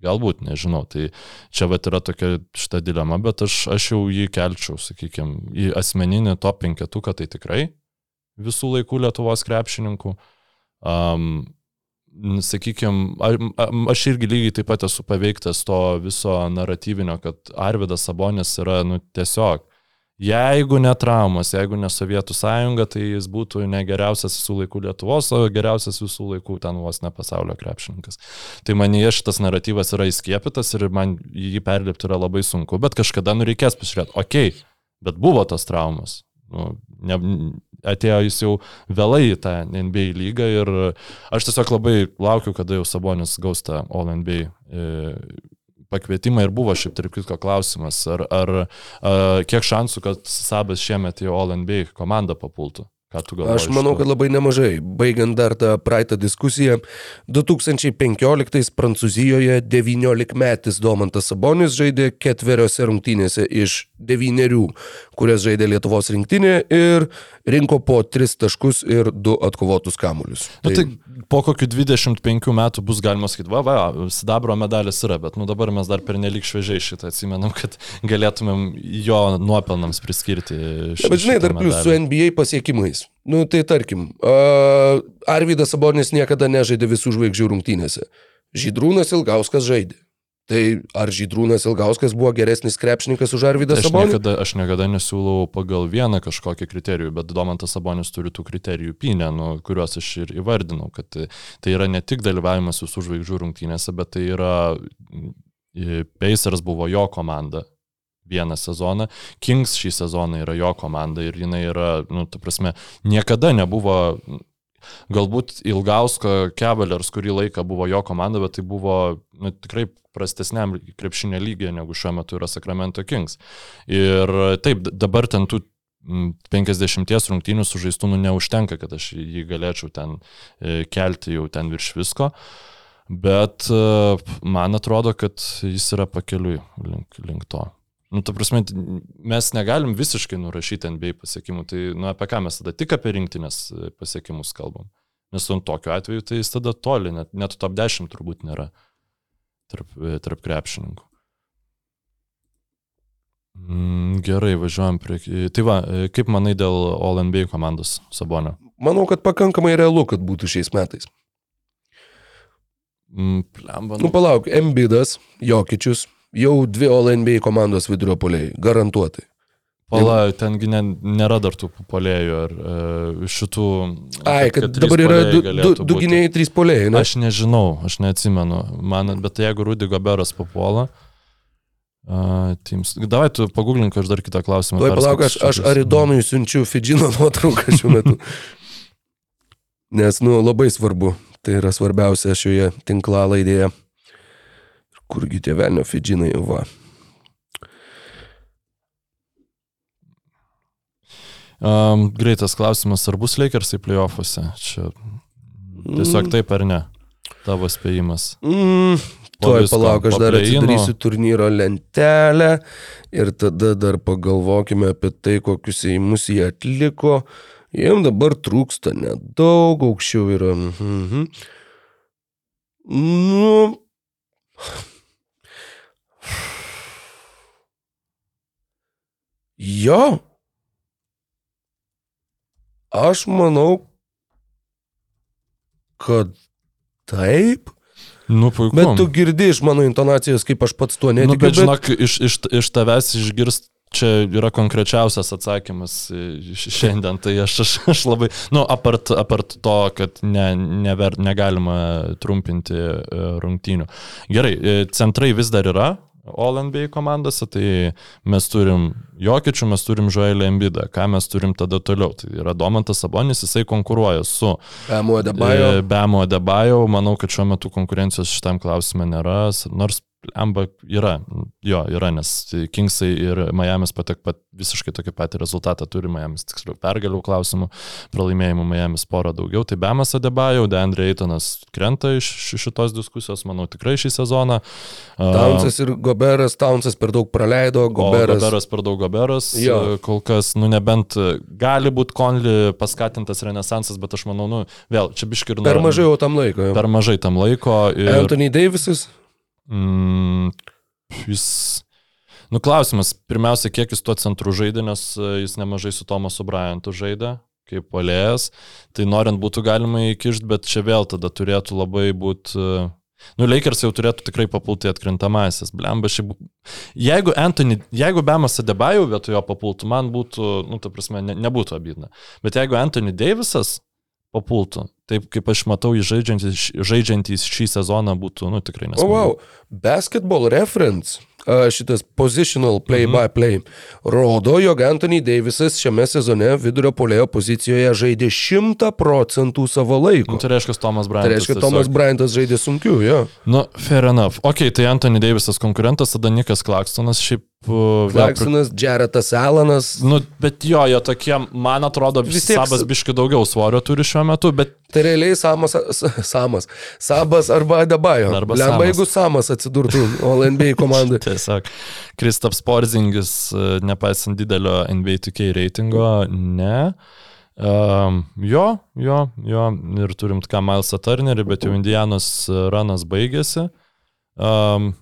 galbūt, nežinau. Tai čia vat yra tokia šita dilema, bet aš, aš jau jį kelčiau, sakykime, į asmeninį top penketuką, tai tikrai visų laikų Lietuvos krepšininkų. Um, sakykime, aš irgi lygiai taip pat esu paveiktas to viso naratyvinio, kad Arvidas Sabonis yra, nu, tiesiog Jeigu ne traumas, jeigu ne Sovietų sąjunga, tai jis būtų ne geriausias visų laikų Lietuvos, o geriausias visų laikų ten vos ne pasaulio krepšininkas. Tai man jie šitas naratyvas yra įskiepytas ir man jį perlipti yra labai sunku, bet kažkada nu reikės pasižiūrėti, okei, okay, bet buvo tos traumas. Nu, ne, atėjo jis jau vėlai į tą NBA lygą ir aš tiesiog labai laukiu, kada jau Sabonis gaus tą All NBA e, pakvietimą ir buvo šiaip tarp kitko klausimas, ar, ar a, kiek šansų, kad Sabas šiemet į All NBA komandą papultų. Aš manau, kad labai nemažai. Baigiant dar tą praeitą diskusiją, 2015 Prancūzijoje 19 metis Domantas Sabonis žaidė ketveriose rungtynėse iš devynerių, kurias žaidė Lietuvos rinktinė ir rinko po 3 taškus ir 2 atkovotus kamuolius. Nu, tai, tai po kokių 25 metų bus galima sakyti, va, va, sidabro medalis yra, bet nu, dabar mes dar pernelik šviežiai šitą atsimenam, kad galėtumėm jo nuopelnams priskirti. Ši, bet žinai, dar plus su NBA pasiekimais. Nu, tai tarkim, uh, Arvidas Sabonis niekada nežaidė visų žvaigždžių rungtynėse. Žydrūnas Ilgauskas žaidė. Tai ar Žydrūnas Ilgauskas buvo geresnis krepšininkas už Arvidą Sabonį? Niekada, aš niekada nesiūlau pagal vieną kažkokį kriterijų, bet Domantas Sabonis turi tų kriterijų pynę, nu, kuriuos aš ir įvardinau, kad tai yra ne tik dalyvavimas visų žvaigždžių rungtynėse, bet tai yra Pacers buvo jo komanda, vieną sezoną. Kings šį sezoną yra jo komanda ir jinai yra, nu, ta prasme, niekada nebuvo, galbūt Ilgausko Cavaliers kurį laiką buvo jo komanda, bet tai buvo nu, tikrai prastesniam krepšinio lygiai negu šiuo metu yra Sacramento Kings. Ir taip, dabar ten tų 50 rungtynių sužaistų nu, neužtenka, kad aš jį galėčiau ten e, kelti jau ten virš visko. Bet e, man atrodo, kad jis yra pakeliui link, link to. Nu, ta prasme, mes negalim visiškai nurašyti NBA pasiekimų, tai nu, apie ką mes tada tik apie rinktinės e, pasiekimus kalbam. Nes su tokiu atveju tai jis tada toli, net, net top 10 turbūt nėra tarp, e, tarp krepšininkų. Mm, gerai, važiuojam prie... Tai va, e, kaip manai dėl All NBA komandos Sabonio? Manau, kad pakankamai realu, kad būtų šiais metais. Mm, plemba. Nu, palauk, Embidas, Jokičius, jau dvi OLNB komandos vidurio poliai, garantuotai. Pala, tengi ne, nėra dar tų polėjų ar e, šitų. Ai, kad, kad dabar yra du, du, du gynėjai, trys polėjai. Ne? Aš nežinau, aš neatsimenu. Man, bet jeigu Rudy Goberas papuola. Uh, teams. Davai tu pagūglink, aš dar kitą klausimą. Tuoj palauk, aš, aš Aridonui siunčiu Fidžino nuotrauką šiuo metu. Nes, nu, labai svarbu. Tai yra svarbiausia šioje tinklalaidėje. Kurgi tie velnio Fidžinai, va. Um, greitas klausimas, ar bus Lakersai playoffuose? Čia tiesiog taip ar ne? Tavo spėjimas. Mm, tuoj palauk, aš dar atsidarysiu turnyro lentelę ir tada dar pagalvokime apie tai, kokius įimus jie atliko. Jiem dabar trūksta nedaug, aukščiau yra. Mhm. Nu, Jo. Aš manau, kad taip. Nu, puiku. Bet tu girdi iš mano intonacijos, kaip aš pats tuo netikiu. Nu, bet, bet žinok, iš, iš, iš tavęs išgirst čia yra konkrečiausias atsakymas šiandien, tai aš, aš, aš labai, nu, apart, apart to, kad ne, never, negalima trumpinti e, rungtynių. Gerai, e, centrai vis dar yra, All NBA komandose, tai mes turim Jokičių, mes turim Žoelį Embidą. Ką mes turim tada toliau? Tai yra Domantas Sabonis, jisai konkuruoja su Emo Debajo. e, Bemo Debajo. Manau, kad šiuo metu konkurencijos šitam klausimui nėra, nors Amba yra, jo, yra, nes Kingsai ir Miami's patek pat visiškai tokį patį rezultatą turi, Miami's tiksliau pergalių klausimų, pralaimėjimų Miami's porą daugiau, tai Bemas Adebajo, Deandre Eitonas krenta iš šitos diskusijos, manau, tikrai šį sezoną. Taunsas ir Goberas, Taunsas per daug praleido, Goberas. Goberas. Goberas per daug Goberas, Jo. e, kol kas, nu nebent e, gali būti Konli paskatintas renesansas, bet aš manau, nu vėl, čia biški ir Per mažai jau tam laiko. jo. Per mažai tam laiko. Ir, Anthony Davisas. Mm, jis. Nu, klausimas, pirmiausia, kiek jis tuo centru žaidė, nes e, jis nemažai su Tomasu Bryantu žaidė, kaip polėjas. Tai norint būtų galima įkišti, bet čia vėl tada turėtų labai būti... Nu, Lakers jau turėtų tikrai papulti atkrintamasis. Blemba, šiaip... Jeigu Anthony, jeigu Bemas Adebayo vietojo papultų, man būtų, nu, ta prasme, ne, nebūtų abidna. Bet jeigu Anthony Davisas papultų, taip kaip aš matau žaidžiantys, žaidžiantys šį sezoną būtų, nu, tikrai O, nesmagu. wow. Basketball reference. Šitas positional play-by-play rodo, jog Anthony Davisas šiame sezone vidurio polėjo pozicijoje žaidė 100 procentų savo Nu, laiko. tai reiškia, Tomas Tai Bryantas. reiškia, Tomas Bryantas žaidė sunkiu, jo. Nu, fair enough. Ok, tai Anthony Davisas konkurentas, tada Nikas Klakstonas, šiaip... pri- Clarksonas, Jaretas Alanas. Nu, bet jo, jo tokie, man atrodo, Vis tiek Sabas biški daugiau svorio turi šiuo metu, bet Tai realiai Samas, Samas, Sabas arba Adebayo. Arba Lemba, Samas. jeigu Samas atsidurtų All NBA komandai. tiesiog Kristaps Porzingis, uh, nepaisant didelio NBA 2K reitingo, ne. Um, jo, jo, jo, ir turim ką Milesą Turnerį, bet jau Indianos uh, ranas baigėsi. Um,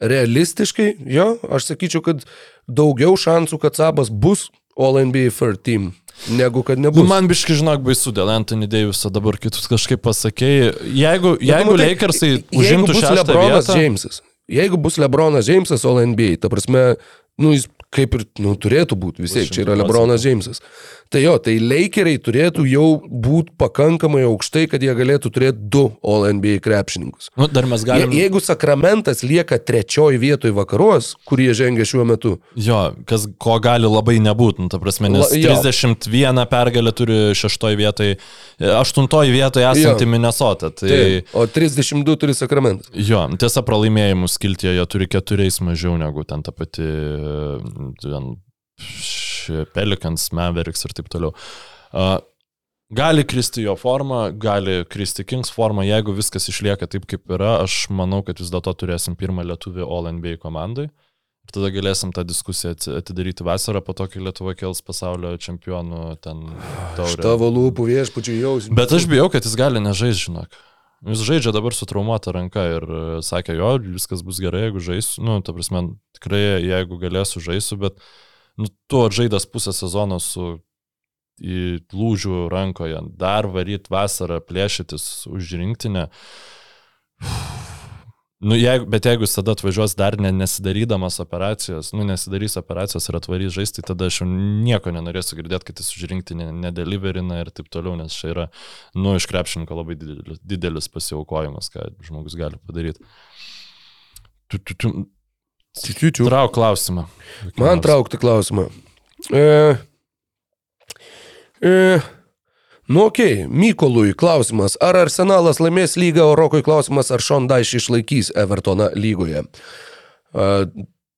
Realistiškai, jo, aš sakyčiau, kad daugiau šansų, kad Sabas bus All NBA Third Team, negu kad Nu, nebus. man biški žinok baisu dėl Anthony Daviso, dabar kitus kažkaip pasakėjai. Jeigu, jeigu matai, Lakersai jeigu užimtų bus šeštą Lebronas vietą, Jamesas, jeigu bus Lebronas Jamesas All NBA, ta prasme, nu, jis kaip ir nu, turėtų būti, vis tiek čia yra 100%. Lebronas Jamesas. Tai jo, tai Lakeriai turėtų jau būti pakankamai aukštai, kad jie galėtų turėti du All NBA krepšininkus. nu, dar mes Je, galim... jeigu Sakramentas lieka trečioji vietoj vakaruos, kur jie žengia šiuo metu, Jo, kas, ko gali labai nebūti, nu, ta prasme, nes La- jo. 31 pergalę turi šeštoje vietoje, aštuntoje vietoje esanti Jo. Minnesota. Tai, tai, o 32 turi Sakramentas. Jo, tiesa, pralaimėjimų skiltyje jie turi keturiais mažiau negu ten ta pati ten, Pelicans, Mavericks ir taip toliau. Uh, gali kristi jo forma, gali kristi Kings forma, jeigu viskas išlieka taip, kaip yra, aš manau, kad vis dėlto turėsim pirmą lietuvį All NBA komandai. Ir tada galėsim tą diskusiją ati- atidaryti vasarą, po to, kai Lietuva kels pasaulio čempionų ten Iš taurę. tavo lūpų viešpačių jausim. Bet aš bijau, kad jis gali nežaisti, žinok. Jis žaidžia dabar su traumuota ranka ir sakė, jo, viskas bus gerai, jeigu žaisiu. Nu, ta prasme, tikrai, jeigu galėsiu žaisiu, bet nu, tu atžaidęs pusę sezono su lūžių rankoje, dar varyt vasarą plėšytis už rinktinę. Nu, jeigu, bet jeigu jis tada atvažiuos dar ne, nesidarydamas operacijos, nu, nesidarys operacijos ir atvarys žaisti, tada aš jau nieko nenorėsiu girdėti, kad jis užrinkti nedeliverina ir taip toliau, nes čia yra, nu, iš krepšininko labai didelis, didelis pasiaukojimas, ką žmogus gali padaryti. Tu, tu, tu, Čiučiu. trauk klausimą. Man traukti klausimą. E, e, nu, okei, okay. Mykolui klausimas. Ar Arsenalas laimės lygą, o Rokui klausimas, ar Dyche išlaikys Evertoną lygoje. E,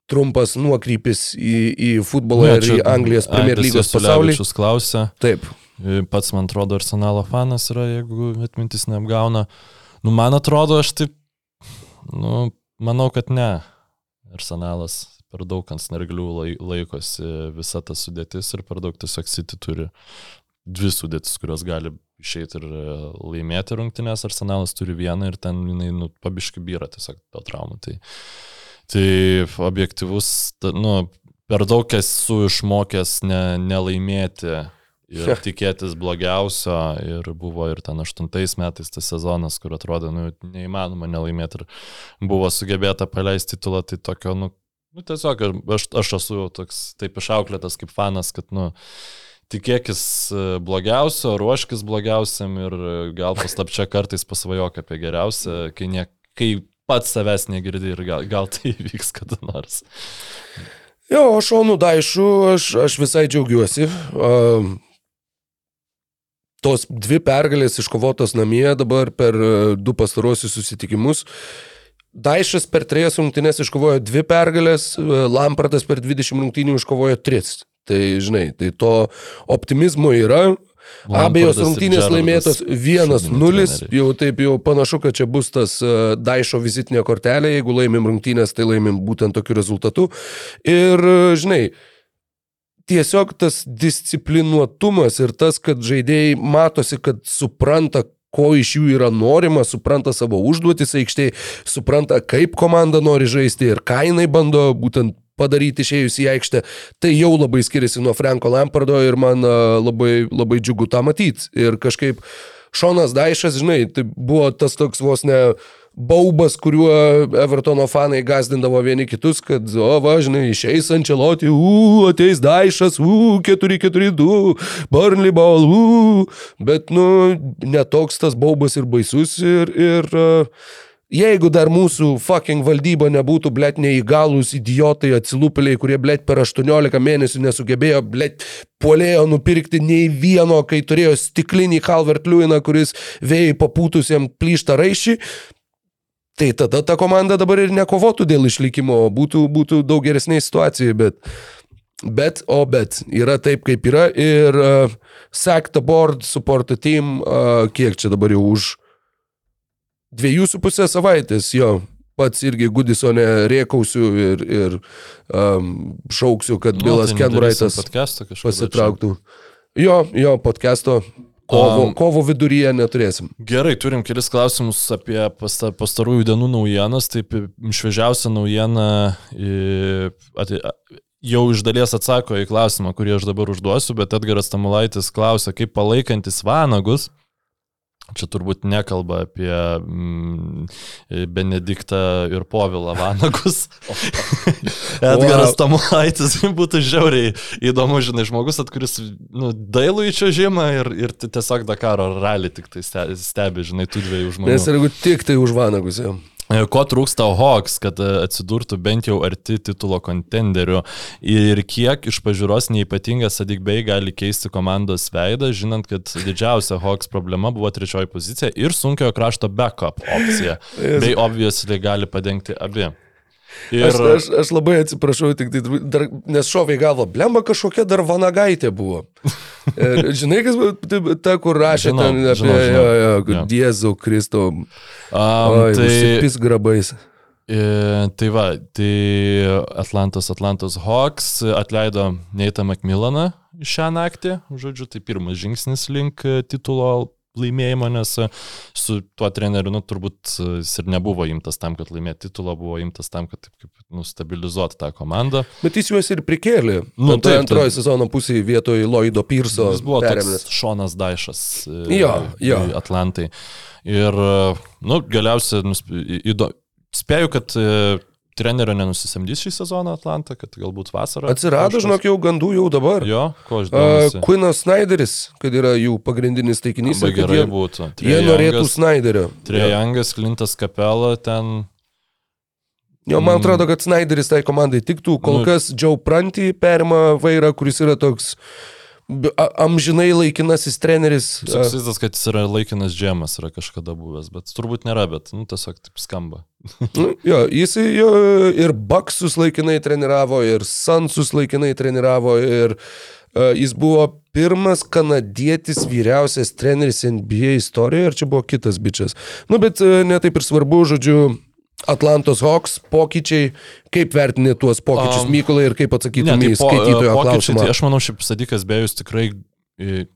trumpas nuokrypis į, į futbolą ir į Anglijos Premier lygos pasaulį. Jūs klausė, Taip. pats man atrodo Arsenalo fanas yra, jeigu atmintis neapgauna. Nu, man atrodo, aš taip, nu, manau, kad ne. Arsenalas per daug ant snarglių lai, laikosi visa ta sudėtis ir per daug tiesiog City turi dvi sudėtis, kurios gali išeiti ir e, laimėti rungtynės. Arsenalas turi vieną ir ten jinai nu, pabiški byra tiesiog to traumų. Tai, tai objektivus, ta, nu, per daug esu išmokęs ne, nelaimėti ir tikėtis blogiausio ir buvo ir ten aštuntais metais tas sezonas, kur atrodo, nu, neįmanoma nelaimėti ir buvo sugebėta paleisti titulą, tai tokio, nu, nu tiesiog aš, aš esu toks taip išauklėtas kaip fanas, kad, nu, tikėkis e, blogiausio, ruoškis blogiausiam ir gal paslapčia kartais pasvajok apie geriausią, kai, ne, kai pats savęs negirdi ir gal, gal tai vyks kada nors. Jo, Šonų Daišų aš, aš visai džiaugiuosi. Um, tos dvi pergalės iškovotos namie dabar per e, du pastarosius susitikimus. Daišas per trejas rungtynes iškovojo dvi pergalės, e, Lampartas per 20 rungtynių iškovojo tris. Tai žinai, tai to optimizmo yra. Abejos Lampardas ir rungtynės laimėtos šūdini 1-0, treneriai. jau taip jau panašu, kad čia bus tas e, Daišo vizitinė kortelė, jeigu laimim rungtynės, tai laimim būtent tokiu rezultatu. Ir, žinai, tiesiog tas disciplinuotumas ir tas, kad žaidėjai matosi, kad supranta, ko iš jų yra norima, supranta savo užduotis aikštėje, supranta, kaip komanda nori žaisti ir ką jinai bando būtent padaryti išėjus į aikštę, tai jau labai skiriasi nuo Franko Lampardo ir man labai, labai džiugu tą matyti. Ir kažkaip Šonas Daišas, žinai, tai buvo tas toks vos ne baubas, kuriuo Evertono fanai gazdindavo vieni kitus, kad, o, va, žinai, išeis Ančeloti, u, ateis Daišas, u, 4-4-2, Burnley ball, u, bet, nu, netoks tas baubas ir baisus ir, ir uh, Jeigu dar mūsų fucking valdyba nebūtų, blėt, neįgalus idiotai, atsilūpėliai, kurie, blėt, per 18 mėnesių nesugebėjo, blėt, puolėjo nupirkti nei vieno, kai turėjo stiklinį Calvert Lewiną, kuris vėjai papūtusiem plyšta raišį, tai tada ta komanda dabar ir nekovotų dėl išlikimo, būtų, būtų daug geresnė situacija, bet... Bet, o bet, yra taip, kaip yra ir uh, Sack the Board, Support the Team, uh, kiek čia dabar jau už dviejų su pusę savaitės, jo, pats irgi Gudisonė riekausiu ir, ir um, šauksiu, kad Bilas Nu, tai Kenbraitas podcast'o kažkada pasitrauktų. Jo, jo, podcast'o kovo, Um, kovo viduryje neturėsim. Gerai, turim kelis klausimus apie pasta, pastarųjų dienų naujienas. Taip, šviežiausia naujiena ati, jau iš dalies atsako į klausimą, kurį aš dabar užduosiu, bet Edgaras Tamulaitis klausia, kaip palaikantis vanagus. Čia turbūt nekalba apie mm, Benediktą ir Povilą Vanagus. Edgaras Wow. Tamulaitis būtų žiauriai įdomu, žinai, žmogus, at kuris nu, dailų į čia žymą ir, ir tiesiog Dakaro rally tik tai ste- stebi, žinai, tų dviejų žmonių. Nes jeigu tik tai už vanagus, jau. E, Ko trūksta Hawks, kad e, atsidurtų bent jau arti titulo kontenderių ir kiek iš pažiūros neįpatingas Sadikbei gali keisti komandos veidą, žinant, kad didžiausia Hawks problema buvo trečioji pozicija ir sunkiojo krašto backup opcija, bei obviously gali padengti abi. Ir Aš, aš, aš labai atsiprašau, tik tai dar, nes šovė į galvą, blemba kažkokia dar vanagaitė buvo. Ir, žinai, kas buvo ta, kur rašė Žinau, ten apie žinau, žinau. jo, jo. Diezu Kristų. um, Oi, tai, užsipis grabais. E, tai va, tai Atlantos Atlantos Hawks atleido Neitą Macmillaną šią naktį, žodžiu, tai pirmas žingsnis link e, titulo laimėjimo, nes e, su tuo treneriu, nu, turbūt e, jis ir nebuvo imtas tam, kad laimėtų titulą, buvo imtas tam, kad taip kaip nustabilizuoti tą komandą. Bet jis juos ir prikėlė. Nu, tai antroji sezono pusėje vietoj Lloydo Pirso. Jis buvo perėmęs. toks Šonas Daišas e, Jo, jo. Atlantai. Ir, nu, galiausiai nusp... įdo... spėju, kad trenerio nenusisamdys šį sezoną Atlantą, kad galbūt vasarą. Atsirado, kažkas- žinok, jau gandų jau dabar. Jo, ko aš Uh, domisi. Quinas Snyderis, kad yra jų pagrindinis taikinys. Labai gerai jie, būtų. jie norėtų Snyderio. Trejangas, Klintas Kapela, ten Jo, man atrodo, kad Snyderis tai komandai tiktų. Kol Nu- kas Joe Prantį perima vairą, kuris yra toks a- amžinai laikinasis treneris. A, Suksizas, kad jis yra laikinas džemas, yra kažkada buvęs, bet turbūt nėra, bet, nu, tiesiog taip skamba. nu, Jo, jis jo, ir Baksus laikinai treniravo, ir Sansus laikinai treniravo, ir uh, jis buvo pirmas kanadietis vyriausias treneris NBA istorijoje, ir čia buvo kitas bičias. Nu, bet uh, netaip ir svarbu, žodžiu, Atlantos Hawks pokyčiai, kaip vertini tuos pokyčius, um, Mykolai, ir kaip atsakytum tai į po- skaitytojo pokyčiai, klausimą. tai aš manau, šiaip Sadikas Bėjus tikrai, e,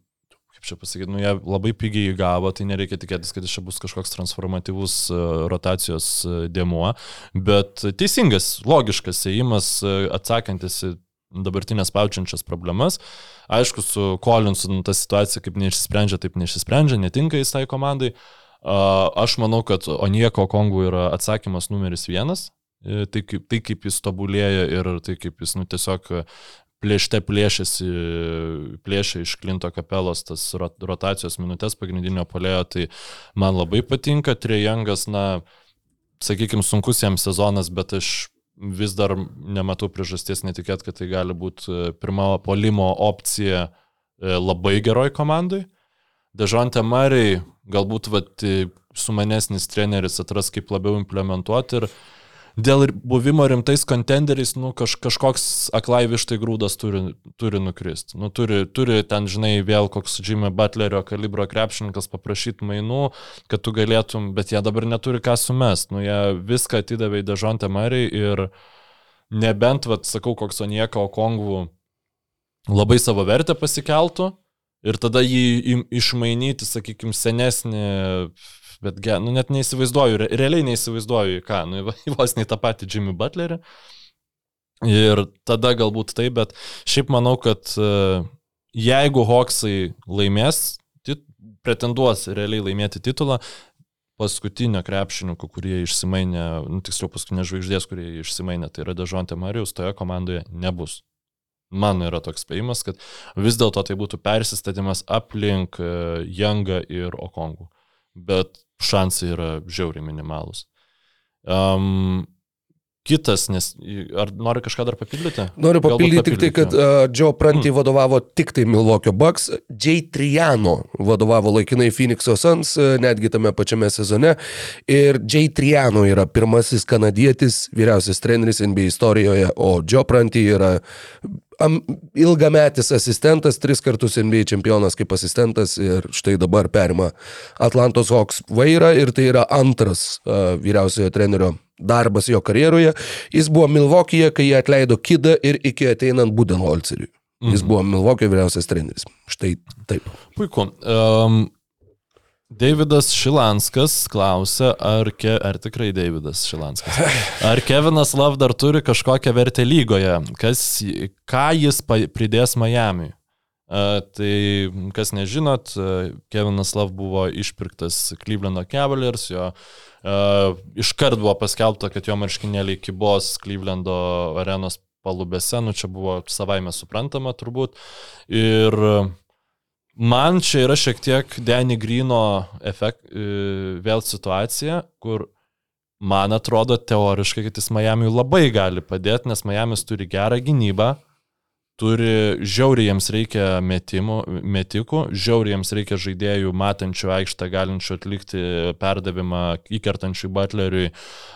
kaip čia pasakyti, nu, jie labai pigiai įgavo, tai nereikia tikėtis, kad iš čia bus kažkoks transformatyvus e, rotacijos e, dėmuo, bet teisingas, logiškas ėjimas, e, atsakantis į dabartinės paučiančias problemas. Aišku, su Kolinsu nu, ta situacija kaip neišsprendžia, taip neišsprendžia, netinka jis tai komandai. A, Aš manau, kad Onieko Kongų yra atsakymas numeris vienas. E, Tai kaip, tai kaip jis tobulėja ir tai kaip jis nu, tiesiog plėšte plėšiasi, plėšia iš Klinto kapelos tas rot- rotacijos minutės pagrindinio polėjo, tai man labai patinka. Trejangas, na, sakykime, sunkus jam sezonas, bet aš vis dar nematau priežasties netikėt, kad tai gali būti pirma polimo opcija e, labai geroj komandai. Dežonte Mariai galbūt vat, sumanesnis treneris atras, kaip labiau implementuoti ir dėl buvimo rimtais kontenderiais, nu, kaž, kažkoks aklai vištai grūdas turi, turi nukristi. Nu, turi, turi ten, žinai, vėl koks Jimmy Butlerio kalibro krepšininkas paprašyti mainų, kad tu galėtum, bet jie dabar neturi ką sumest. Nu, jie viską atidavė į Dežontę Mariai ir nebent, vad, sakau, koks Onieka Okongvų labai savo vertę pasikeltų ir tada jį išmainyti, sakykime, senesnį bet nu, net neįsivaizduoju, re, realiai neįsivaizduoju ką, nu, vos nei tą patį Jimmy Butlerį. Ir tada galbūt taip, bet šiaip manau, kad uh, jeigu Hawksai laimės, pretenduos realiai laimėti titulą, paskutinio krepšininkų, kurie išsimainė, nu, tiksliau paskutinės žvaigždės, kurie išsimainė, tai yra Dežontė Marijus, toje komandoje nebus. Mano yra toks spėjimas, kad vis dėlto tai būtų persistatymas aplink Jangą ir Okongų. Bet šansai yra žiauriai minimalus. Um, Kitas, nes ar nori kažką dar papildyti? Noriu papildyti tik tai, kad uh, Joe Pranti mm. vadovavo tik tai Milwaukee Bucks, Jay Triano vadovavo laikinai Phoenix'o Suns, netgi tame pačiame sezone. Ir Jay Triano yra pirmasis kanadietis, vyriausias treneris NBA istorijoje, o Joe Pranti yra ilgametis asistentas, tris kartus NBA čempionas kaip asistentas ir štai dabar perima Atlantos Hawks vairą ir tai yra antras uh, vyriausiojo trenerio darbas jo karjeroje. Jis buvo Milvokėje, kai jie atleido Kidą ir iki ateinant Budenholzeriui. Jis mhm. buvo Milvokio vyriausias treneris. Štai taip. Puiku. Um, Davidas Šilanskas klausia, ar, ke, ar tikrai Davidas Šilanskas, ar Kevinas Love dar turi kažkokią vertę lygoje, kas, ką jis pridės Miami. Uh, tai, kas nežinot, uh, Kevinas Love buvo išpirktas Clevelando Cavaliers, jo uh, iškart buvo paskelbta, kad jo marškinėliai kibos Clevelando arenos palubėse, nu čia buvo savaime suprantama turbūt. Ir uh, Man čia yra šiek tiek Denny Grino efekt, e, vėl situacija, kur man atrodo teoriškai, kad jis Miami labai gali padėti, nes Miami's turi gerą gynybą, turi žiauriai jiems reikia metimų, metikų, žiauriai jiems reikia žaidėjų matančių aikštę, galinčių atlikti perdavimą įkertančių butleriui,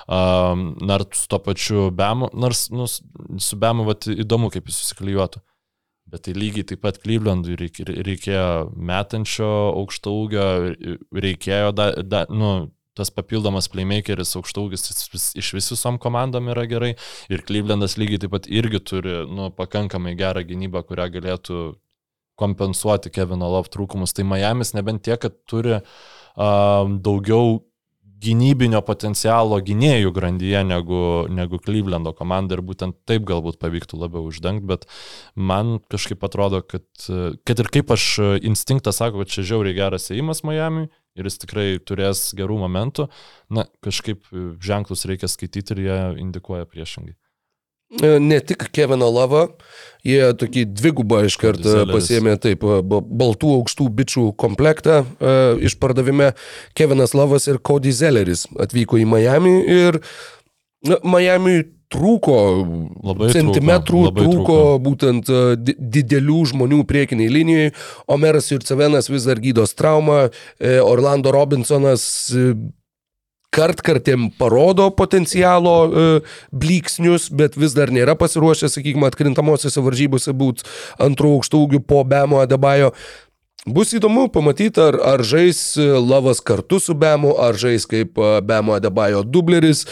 um, nors to pačiu Bemu, nors nu, su Bemu vat, įdomu, kaip jis susiklijuotų. Bet tai lygiai taip pat Clevelandui reikėjo metančio aukšto ūgio, reikėjo, da, da, nu, tas papildomas playmakeris aukštaugis iš visom komandom yra gerai. Ir Clevelandas lygiai taip pat irgi turi nu, pakankamai gerą gynybą, kurią galėtų kompensuoti Kevino Love trūkumus. Tai Miami's nebent tiek, kad turi um, daugiau gynybinio potencialo gynėjų grandyje negu, negu Clevelando komanda ir būtent taip galbūt pavyktų labiau uždengti, bet man kažkaip atrodo, kad, kad ir kaip aš instinktas sako, kad čia žiauriai geras įėjimas Miami ir jis tikrai turės gerų momentų, na kažkaip ženklus reikia skaityti ir jie indikuoja priešingai. E, ne tik Kevino Lava, jie tokį dvigubą iš karto pasėmė taip, baltų aukštų bičių komplektą e, išpardavime. Kevinas Lavas ir Cody Zelleris atvyko į Miami ir na, Miami trūko, labai centimetrų trūko, labai trūko, trūko būtent e, didelių žmonių priekiniai linijai. Omeras Jurcevenas vis dar gydos traumą, Orlando Robinsonas kartkartėm parodo potencialo e, blyksnius, bet vis dar nėra pasiruošę, sakykime, atkrintamosiose varžybose būti antrų aukštų ūgių po Bemo Adebajo. Bus įdomu pamatyti, ar, ar žais Lavas kartu su Bemu, ar žais kaip e, Bemo Adebajo dubleris.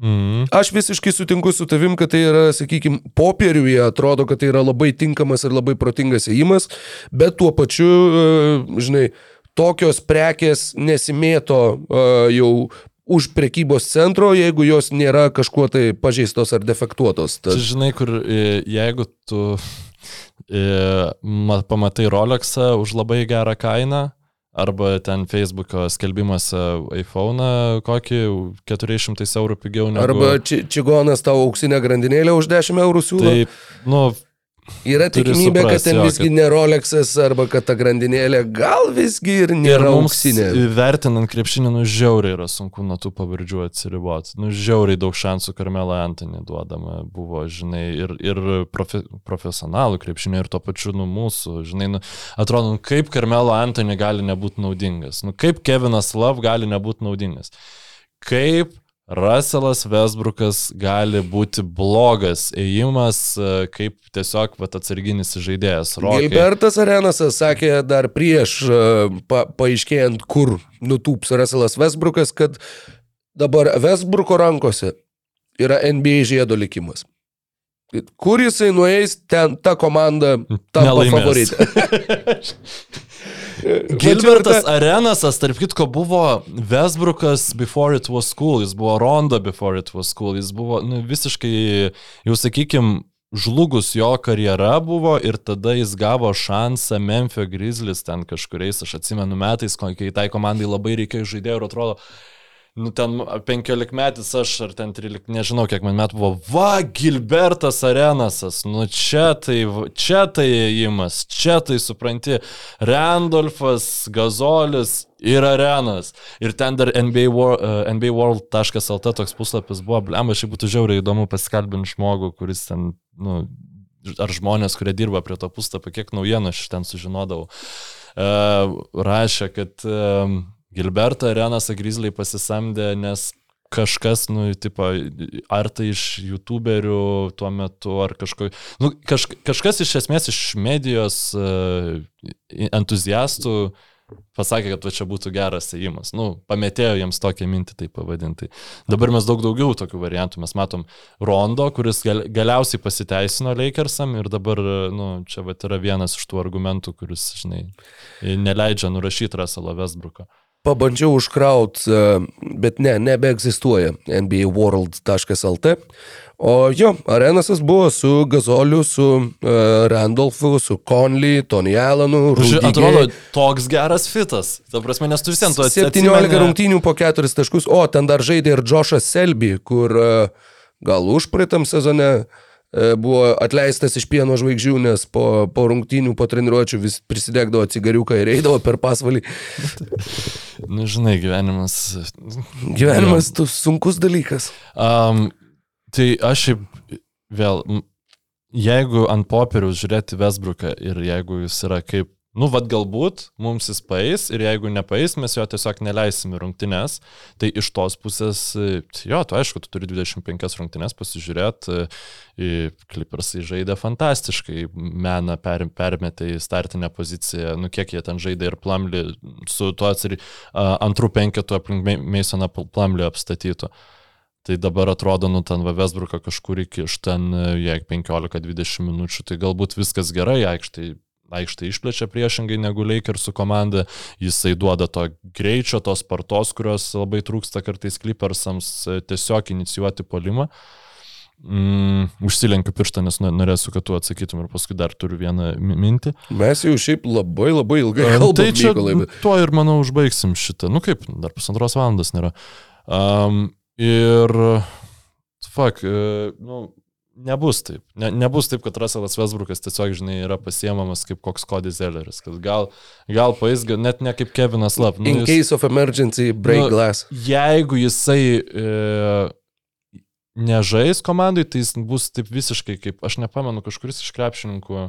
Mm. Aš visiškai sutinku su tavim, kad tai yra, sakykime, popieriuje atrodo, kad tai yra labai tinkamas ir labai protingas įėjimas, bet tuo pačiu, e, žinai, tokios prekės nesimėto uh, jau už prekybos centro, jeigu jos nėra kažkuo tai pažeistos ar defektuotos. Tad... Žinai, kur jeigu tu e, pamatai Rolexą už labai gerą kainą, arba ten Facebook'o skelbimuose iPhone kokį 400 eurų pigiau negu... Arba či čigonas tavo auksinę grandinėlę už 10 eurų siūlo. Taip, nu, Yra tikimybė, kad suprast, ten visgi kad- ne Rolexas arba kad ta grandinėlė gal visgi ir Ir nėra mums auksinė. vertinant krepšinį, nu žiauriai yra sunku nuo tų pavardžių atsiriboti. Nu žiauriai daug šansų Karmelą Antonį duodama buvo, žinai, ir, ir profe, profesionalų krepšinio, ir tuo pačiu, nu mūsų, žinai, nu, atrodo, nu, kaip Karmelo Antonį gali nebūti naudingas, nu, kaip Kevinas Love gali nebūti naudingas, kaip Russellas Westbrookas gali būti blogas ėjimas, e, kaip tiesiog vat, atsarginis žaidėjas. Rokai. Gilbertas Arenasas sakė dar prieš e, pa, paaiškėjant, kur nutūps Russellas Westbrookas, kad dabar Westbrooko rankose yra NBA žiedo likimas. Kur jisai nueis, ten ta komanda tampa favoritė. Gilbertas Arenasas, tarp kitko, buvo Westbrookas before it was cool, jis buvo Ronda before it was cool, jis buvo nu, visiškai, jau sakykim, žlugus jo karjera buvo ir tada jis gavo šansą Memphis Grizzlies ten kažkuriais, aš atsimenu metais, kai tai komandai labai reikėjo žaidėjų ir atrodo, nu ten 15 metais aš ar ten 13, nežinau kiek man metų buvo, va, Gilbertas Arenasas, nu čia tai, čia tai įėjimas, čia tai supranti, Randolfas, Gazolis ir Arenas. Ir ten dar NBA, Wor, uh, NBA World.lt toks puslapis buvo, blema, šiaip būtų žiauriai įdomu pasikalbinti žmogų, kuris ten, nu, ar žmonės, kurie dirba prie to puslapio, kiek naujienų aš ten sužinodavau. Uh, rašė, kad uh, Gilberto Arenasą Grizzly pasisamdė, nes kažkas, nu, tipo, ar tai iš youtuberių tuo metu, ar kažko, nu, kaž, kažkas iš esmės iš medijos uh, entuziastų pasakė, kad va čia būtų geras ėjimas. Nu, pametėjo jiems tokią mintį, tai pavadinti. Dabar mes daug daugiau tokių variantų. Mes matom Rondo, kuris gal, galiausiai pasiteisino Lakersam ir dabar, nu, čia va yra vienas iš tų argumentų, kuris, žinai, neleidžia nurašyti Russell'o Westbrook'o. Pabandžiau užkraut, e, bet ne, nebeegzistuoja NBAworld.lt. O jo, Arenasas buvo su Gazoliu, su uh, Randolfu, su Conley, Tony Allenu, Rudy atrodo, toks geras fitas. Ta prasme, nes tu visiems to 17 rungtynių po 4 taškus, o ten dar žaidė ir Džošas Selby, kur e, gal užpraeitam sezone e, buvo atleistas iš pieno žvaigždžių, nes po, po rungtynių, po treniruočių vis prisidegdavo cigariuką ir eidavo per pasvalį. Nu, žinai, gyvenimas. Gyvenimas tu sunkus dalykas. Um, tai aš šiaip vėl, jeigu ant popieriaus žiūrėti Westbrooką ir jeigu jis yra kaip, nu, vad galbūt mums jis paės ir jeigu nepaės, mes jo tiesiog neleisim į rungtynes, tai iš tos pusės, e, jo, tu aišku, tu turi 25 rungtynes pasižiūrėti, Klipersai žaidė fantastiškai, meną per, permetė į startinę poziciją, nu kiek jie ten žaidė ir Plamlį su tuo atsiri, antrų penketų aplink Meisoną Plamlį apstatytų. Tai dabar atrodo, nu ten Vesbruką kažkur iki iš ten, jeigu 15-20 minučių, tai galbūt viskas gerai, aikštai, aikštai išplečia priešingai negu Lakersų komanda, jisai duoda to greičio, tos spartos, kurios labai trūksta kartais Clippersams tiesiog inicijuoti polimą. Mm, užsilenkiu pirštą, nes norėsiu, kad tu atsakytum ir paskui dar turiu vieną mi- mintį. Mes jau šiaip labai labai ilgai kalbame. Tai čia tuo ir manau užbaigsim šitą. Nu kaip, dar pusantros valandos nėra. Um, ir, fuck, e, nu, nebus taip. Ne, nebus taip, kad Russellas Westbrookas tiesiog, žinai, yra pasiemamas kaip koks Cody Zelleris. Gal, gal paės, gal net ne kaip Kevinas Love. Nu, In jis- case of emergency, break Nu, glass. jeigu jisai e, nežais komandai, tai jis bus taip visiškai kaip, aš nepamenu, kažkuris iš krepšininkų,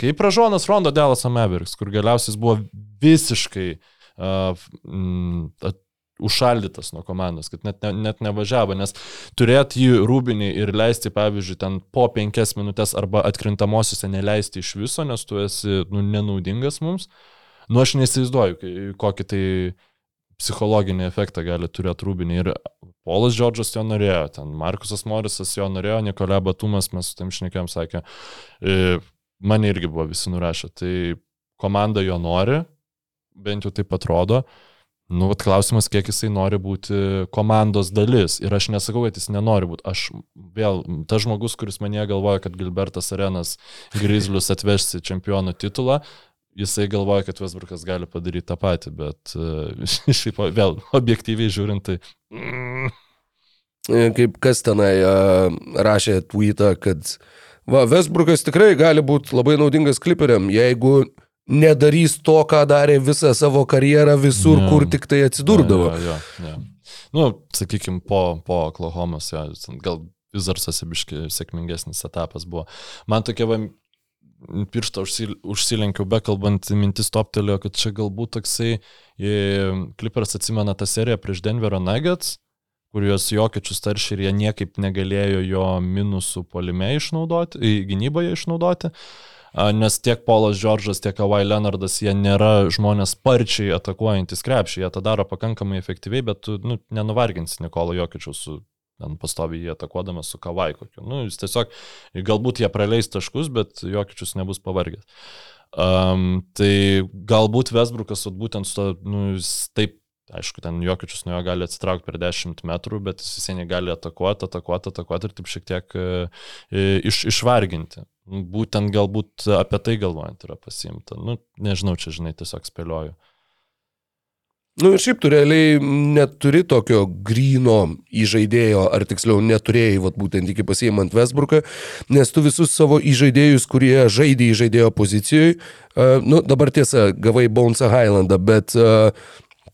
kaip Ražonas Rondo Delas Mavericks, kur galiausiai jis buvo visiškai uh, užšaldytas nuo komandos, kad net, ne, net nevažiavo, nes turėti jį rūbinį ir leisti, pavyzdžiui, ten po penkias minutės arba atkrintamosiuose neleisti iš viso, nes tu esi nu, nenaudingas mums, nu aš neįsivaizduoju, kokį tai psichologinį efektą gali turėti rūbinį. Ir Polas Džordžas jo norėjo, ten Markusas Morisas jo norėjo, Nikolai Batumas, mes su tam šnekėm, sakė, e, mane irgi buvo visi nurašę. Tai komanda jo nori, bent jau taip atrodo. Nu, vat klausimas, kiek jisai nori būti komandos dalis. Ir aš nesakau, kad jis nenori būti. Aš vėl, tas žmogus, kuris mane galvoja, kad Gilbertas Arenas Grizlius atveš į čempionų titulą, jisai galvoja, kad Westbrookas gali padaryti tą patį, bet uh, šiaip vėl objektyviai žiūrint, tai... Mm, E, Kaip kas tenai uh, rašė tweetą, kad Va, Westbrookas tikrai gali būti labai naudingas kliperiam, jeigu nedarys to, ką darė visą savo karjerą visur, Jo. kur tik tai atsidurdavo. Jo, jo, jo. Nu, sakykime, po, po Oklahomos, ten gal Vizarsas biški sėkmingesnis etapas buvo. Man tokia va, pirštą užsil, užsilenkiau, bekalbant, mintis toptelėjo, kad čia galbūt toksai, Clippers atsimena tą seriją prieš Denverio Nuggets, kur juos jokiečius tarši ir jie niekaip negalėjo jo minusų polime išnaudoti, gynyboje išnaudoti. A, Nes tiek Polas Džordžas, tiek Kawhi Leonardas, jie nėra žmonės sparčiai atakuojantis krepšį, jie tą daro pakankamai efektyviai, bet tu nu, nenuvarginsi Nikolo Jokičiaus su ten pastoviai jį atakuodamas su Kawhi kokiu. Nu, jis tiesiog, galbūt jie praleis taškus, bet Jokičius nebus pavargęs. Um, tai galbūt Vesbrukas, būtent su to, nu, taip Aišku, ten Jokičius nuo jo gali atsitraukti per 10 metrų, bet jis visai negali atakuoti, atakuoti, atakuoti ir taip šiek tiek e, e, iš, išvarginti. Būtent galbūt apie tai galvojant yra pasiimta. Nu, nežinau, čia žinai, tiesiog spėlioju. Nu ir šiaip tu realiai neturi tokio grino įžaidėjo, ar tiksliau neturėjai, vat, būtent iki pasiimant Westbrooką, nes tu visus savo įžaidėjus, kurie žaidė įžaidėjo pozicijoje, uh, nu dabar tiesa, gavai Bonesą Highlandą, bet uh,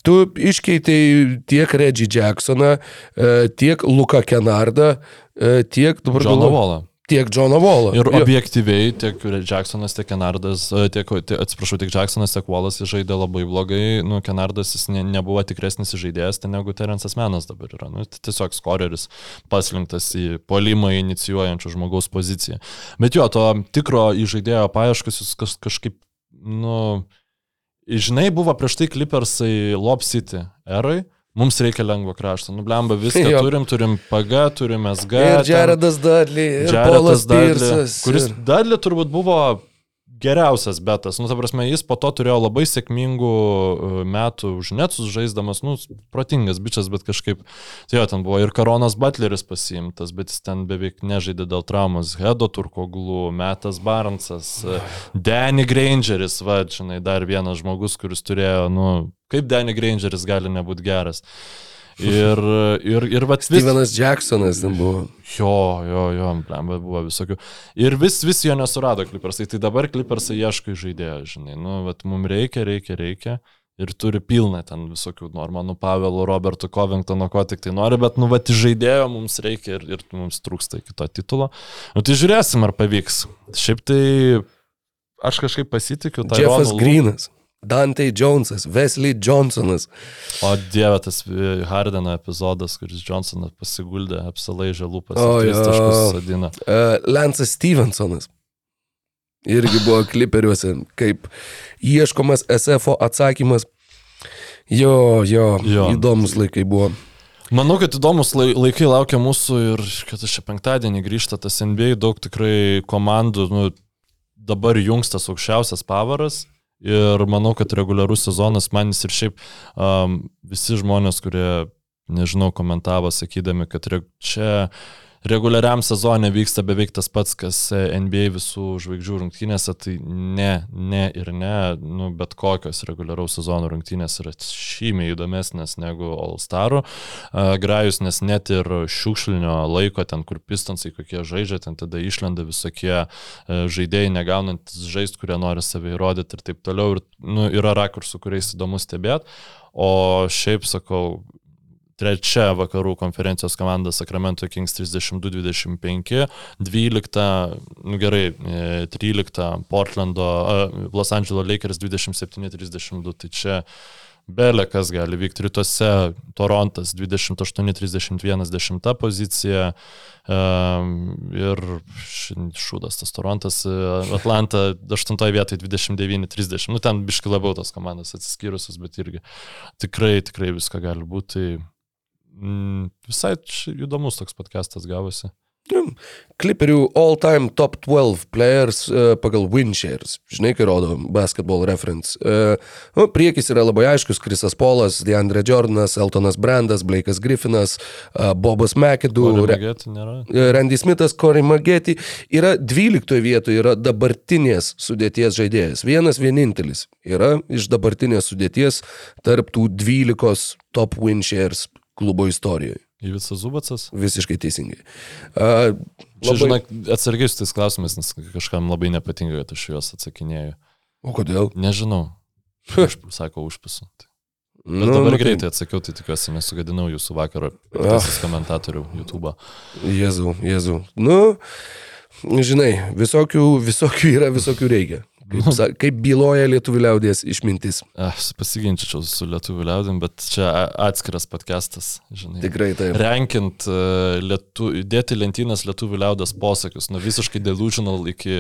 tu iškeitei tiek Reggie Jacksoną, uh, tiek Luką Kenardą, uh, tiek dabar Džoną Volą. Tiek Johną Wallą. Ir Jo. objektyviai tiek Jacksonas, tiek Kenardas, e, tiek, atsiprašau, tiek Jacksonas, tiek Wallas žaidė labai blogai. Nu, Kenardas jis ne, nebuvo tikresnis žaidėjas ten negu Terensas Menas dabar yra. Nu, tiesiog skoreris paslinktas į polimą inicijuojančių žmogaus poziciją. Bet jo, to tikro įžaidėjo paieškas jis kaž, kažkaip, nu, žinai, buvo prieš tai Clippersai Lob City erai. Mums reikia lengvo krašto. Nublemba viską Jo. turim, turim PG, turim SG. Ir Jaredas Dudley, ir Jaredas Polas Dudley, Pirsas. Kuris ir- Dudley turbūt buvo geriausias betas. Nu, ta prasme, jis po to turėjo labai sėkmingų e, metų už netsus žaisdamas, nu, protingas bičias, bet kažkaip, tai jo, ten buvo ir Karonas Butleris pasiimtas, bet jis ten beveik nežaidė dėl traumos. Hedo Turkoglų, Metas Barnsas, e, Danny Grangeris, va, žinai, dar vienas žmogus, kuris turėjo, nu, kaip Danny Grangeris gali nebūti geras. Ir, ir, ir va, vis, Stevenas Jacksonas ten buvo. Jo, jo, jo, blemba buvo visokių. Ir vis, vis jo nesurado klipersai. Tai dabar klipersai ieško žaidėjo, žinai. Nu, bet mums reikia, reikia, reikia. Ir turi pilną ten visokių Normanų Pavelo, Roberto Covingtono, ko tik tai nori, bet nu, va, žaidėjo mums reikia ir, ir mums trūksta kito titulo. Nu, tai žiūrėsim, ar pavyks. Šiaip tai aš kažkaip pasitikiu. Jeffas Tyronu Lu- Greenas. Dante Jonesas, Wesley Johnsonas. O dieve, tas e, Hardeno epizodas, kuris Johnsonas pasiguldė, apsilaižė lūpas O, jo. taškus sadina. Uh, Lansas Stevensonas. Irgi buvo kliperiuose, kaip ieškomas SF atsakymas. Jo, jo, Jo. įdomus laikai buvo. Manau, kad įdomus lai- laikai laukia mūsų ir kad šią penktadienį grįžta tas NBA, daug tikrai komandų, nu, dabar jungs tas aukščiausias pavaras. Ir manau, kad reguliarus sezonas manis ir šiaip um, visi žmonės, kurie, nežinau, komentavo, sakydami, kad čia reguliariam sezonė vyksta beveik tas pats, kas NBA visų žvaigždžių rungtynėse, tai ne, ne ir ne, nu, bet kokios reguliaraus sezono rungtynės yra šymiai įdomesnės negu All Starų. Grajus, nes net ir šiukšlinio laiko, ten kur pistonsai kokie žaidžia, ten tada išlenda visokie uh, žaidėjai negaunantis žaisti, kurie nori save įrodyti ir taip toliau. Ir nu, yra rakursų, kuriais įdomu stebėti. O šiaip sakau, trečia vakarų konferencijos komanda Sacramento Kings 32-25, 12, nu gerai, e, 13 Portlando, e, Los Angeles Lakers 27-32, tai čia belė kas gali vykti. Rytuose Torontas 28-31, 10 pozicija um, ir šūdas tas Torontas, e, Atlanta 8 vietoje 29-30, nu ten biški labiau tos komandos atsiskyrusios, bet irgi tikrai, tikrai viską gali būti. Tai Mm, visai įdomus toks podcastas gavosi. Kliperių all-time top 12 players uh, pagal Winshares. Žinai, kai rodo basketball reference. Uh, nu, priekis yra labai aiškus. Krisas Polas, DeAndre Jordanas, Eltonas Brandas, Blake'as Griffinas, uh, Bobas McAdoo, Re-. Randy Smithas, Corey Mageti yra 12 vietoje, yra dabartinės sudėties žaidėjas. Vienas vienintelis yra iš dabartinės sudėties tarp tų 12 top win shares klubo istorijoje. Į visą Zubacas? Visiškai teisingai. Uh, Čia, labai... žinok, atsargiai su tais klausimais, nes kažkam labai nepatinka, kad aš juos atsakinėju. O kodėl? Nežinau. Aš sako, užpisu. Bet Nu, dabar nu, tai- greitai atsakiau, tai tikiuosi nesugadinau jūsų vakaro piktasis komentatorių YouTube. Jėzau, Jėzau. Nu, žinai, visokių, visokių yra, visokių reikia. Kaip, kaip byloja lietuvių liaudės išmintis. Aš pasiginčiau su lietuvių liaudim, bet čia atskiras podcastas, žinai. Tikrai taip. Renkint, e, lietu, dėti lentynas lietuvių liaudės posakius, nuo visiškai delusional iki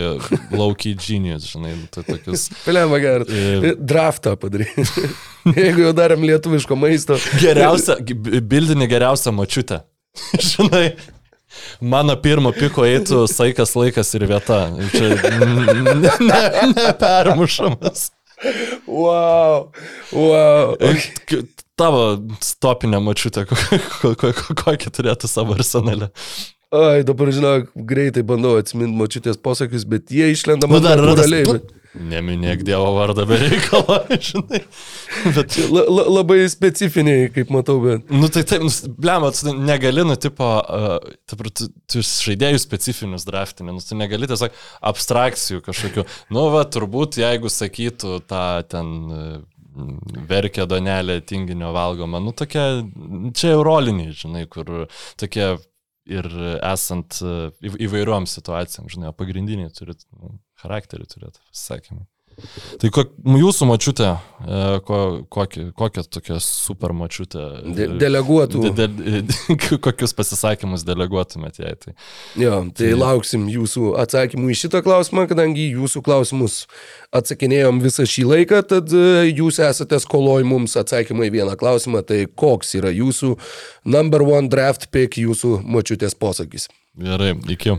laukiai genius, žinai, nu, tai tokius. Piliama gerai. E, Draftą padaryti. Jeigu jau darėm lietuviško maisto. Geriausia, bildinį geriausią mačiutę. Žinai, mano pirmo piko eitų saikas, laikas ir vieta. Čia n- ne- ne- nepermušamas. Wow. Wow. K- Tavo stopinė mačiutė, ko- ko- ko- kokią turėtų savo arsenale. Ai, dabar žinok, greitai bandau atsiminti močiutės posakius, bet jie išlenda Nu, man dar tas- natūraliai. bet- Neminėk Dievo vardą be reikalo, žinai. Bet, La, la, labai specifiniai, kaip matau, bet. nu tai taip, blema, tu negali, nu, tipo, uh, tu, tu, tu žaidėjų specifinius draftinį, nu, tu negali tiesiog abstrakcijų kažkokių. Nu, va, turbūt, jeigu sakytų tą ten uh, verkia donelė tinginio valgoma, nu, tokia, čia jau roliniai, žinai, kur tokie ir esant uh, įv- įvairiom situacijom, žinai, pagrindiniai turi nu, charakterį turėti, pasisakymai. Tai ko, nu, jūsų mačiutė, e, ko, kokia, kokia tokia super mačiutė? De, deleguotų. De, de, kokius pasisakymus deleguotumėt jai? Tai. Jo, tai lauksim jūsų atsakymų į šitą klausimą, kadangi jūsų klausimus atsakinėjom visą šį laiką, tad e, jūs esate skoloj mums atsakymą į vieną klausimą, tai koks yra jūsų number one draft pick, jūsų močiutės posakis. Gerai, iki.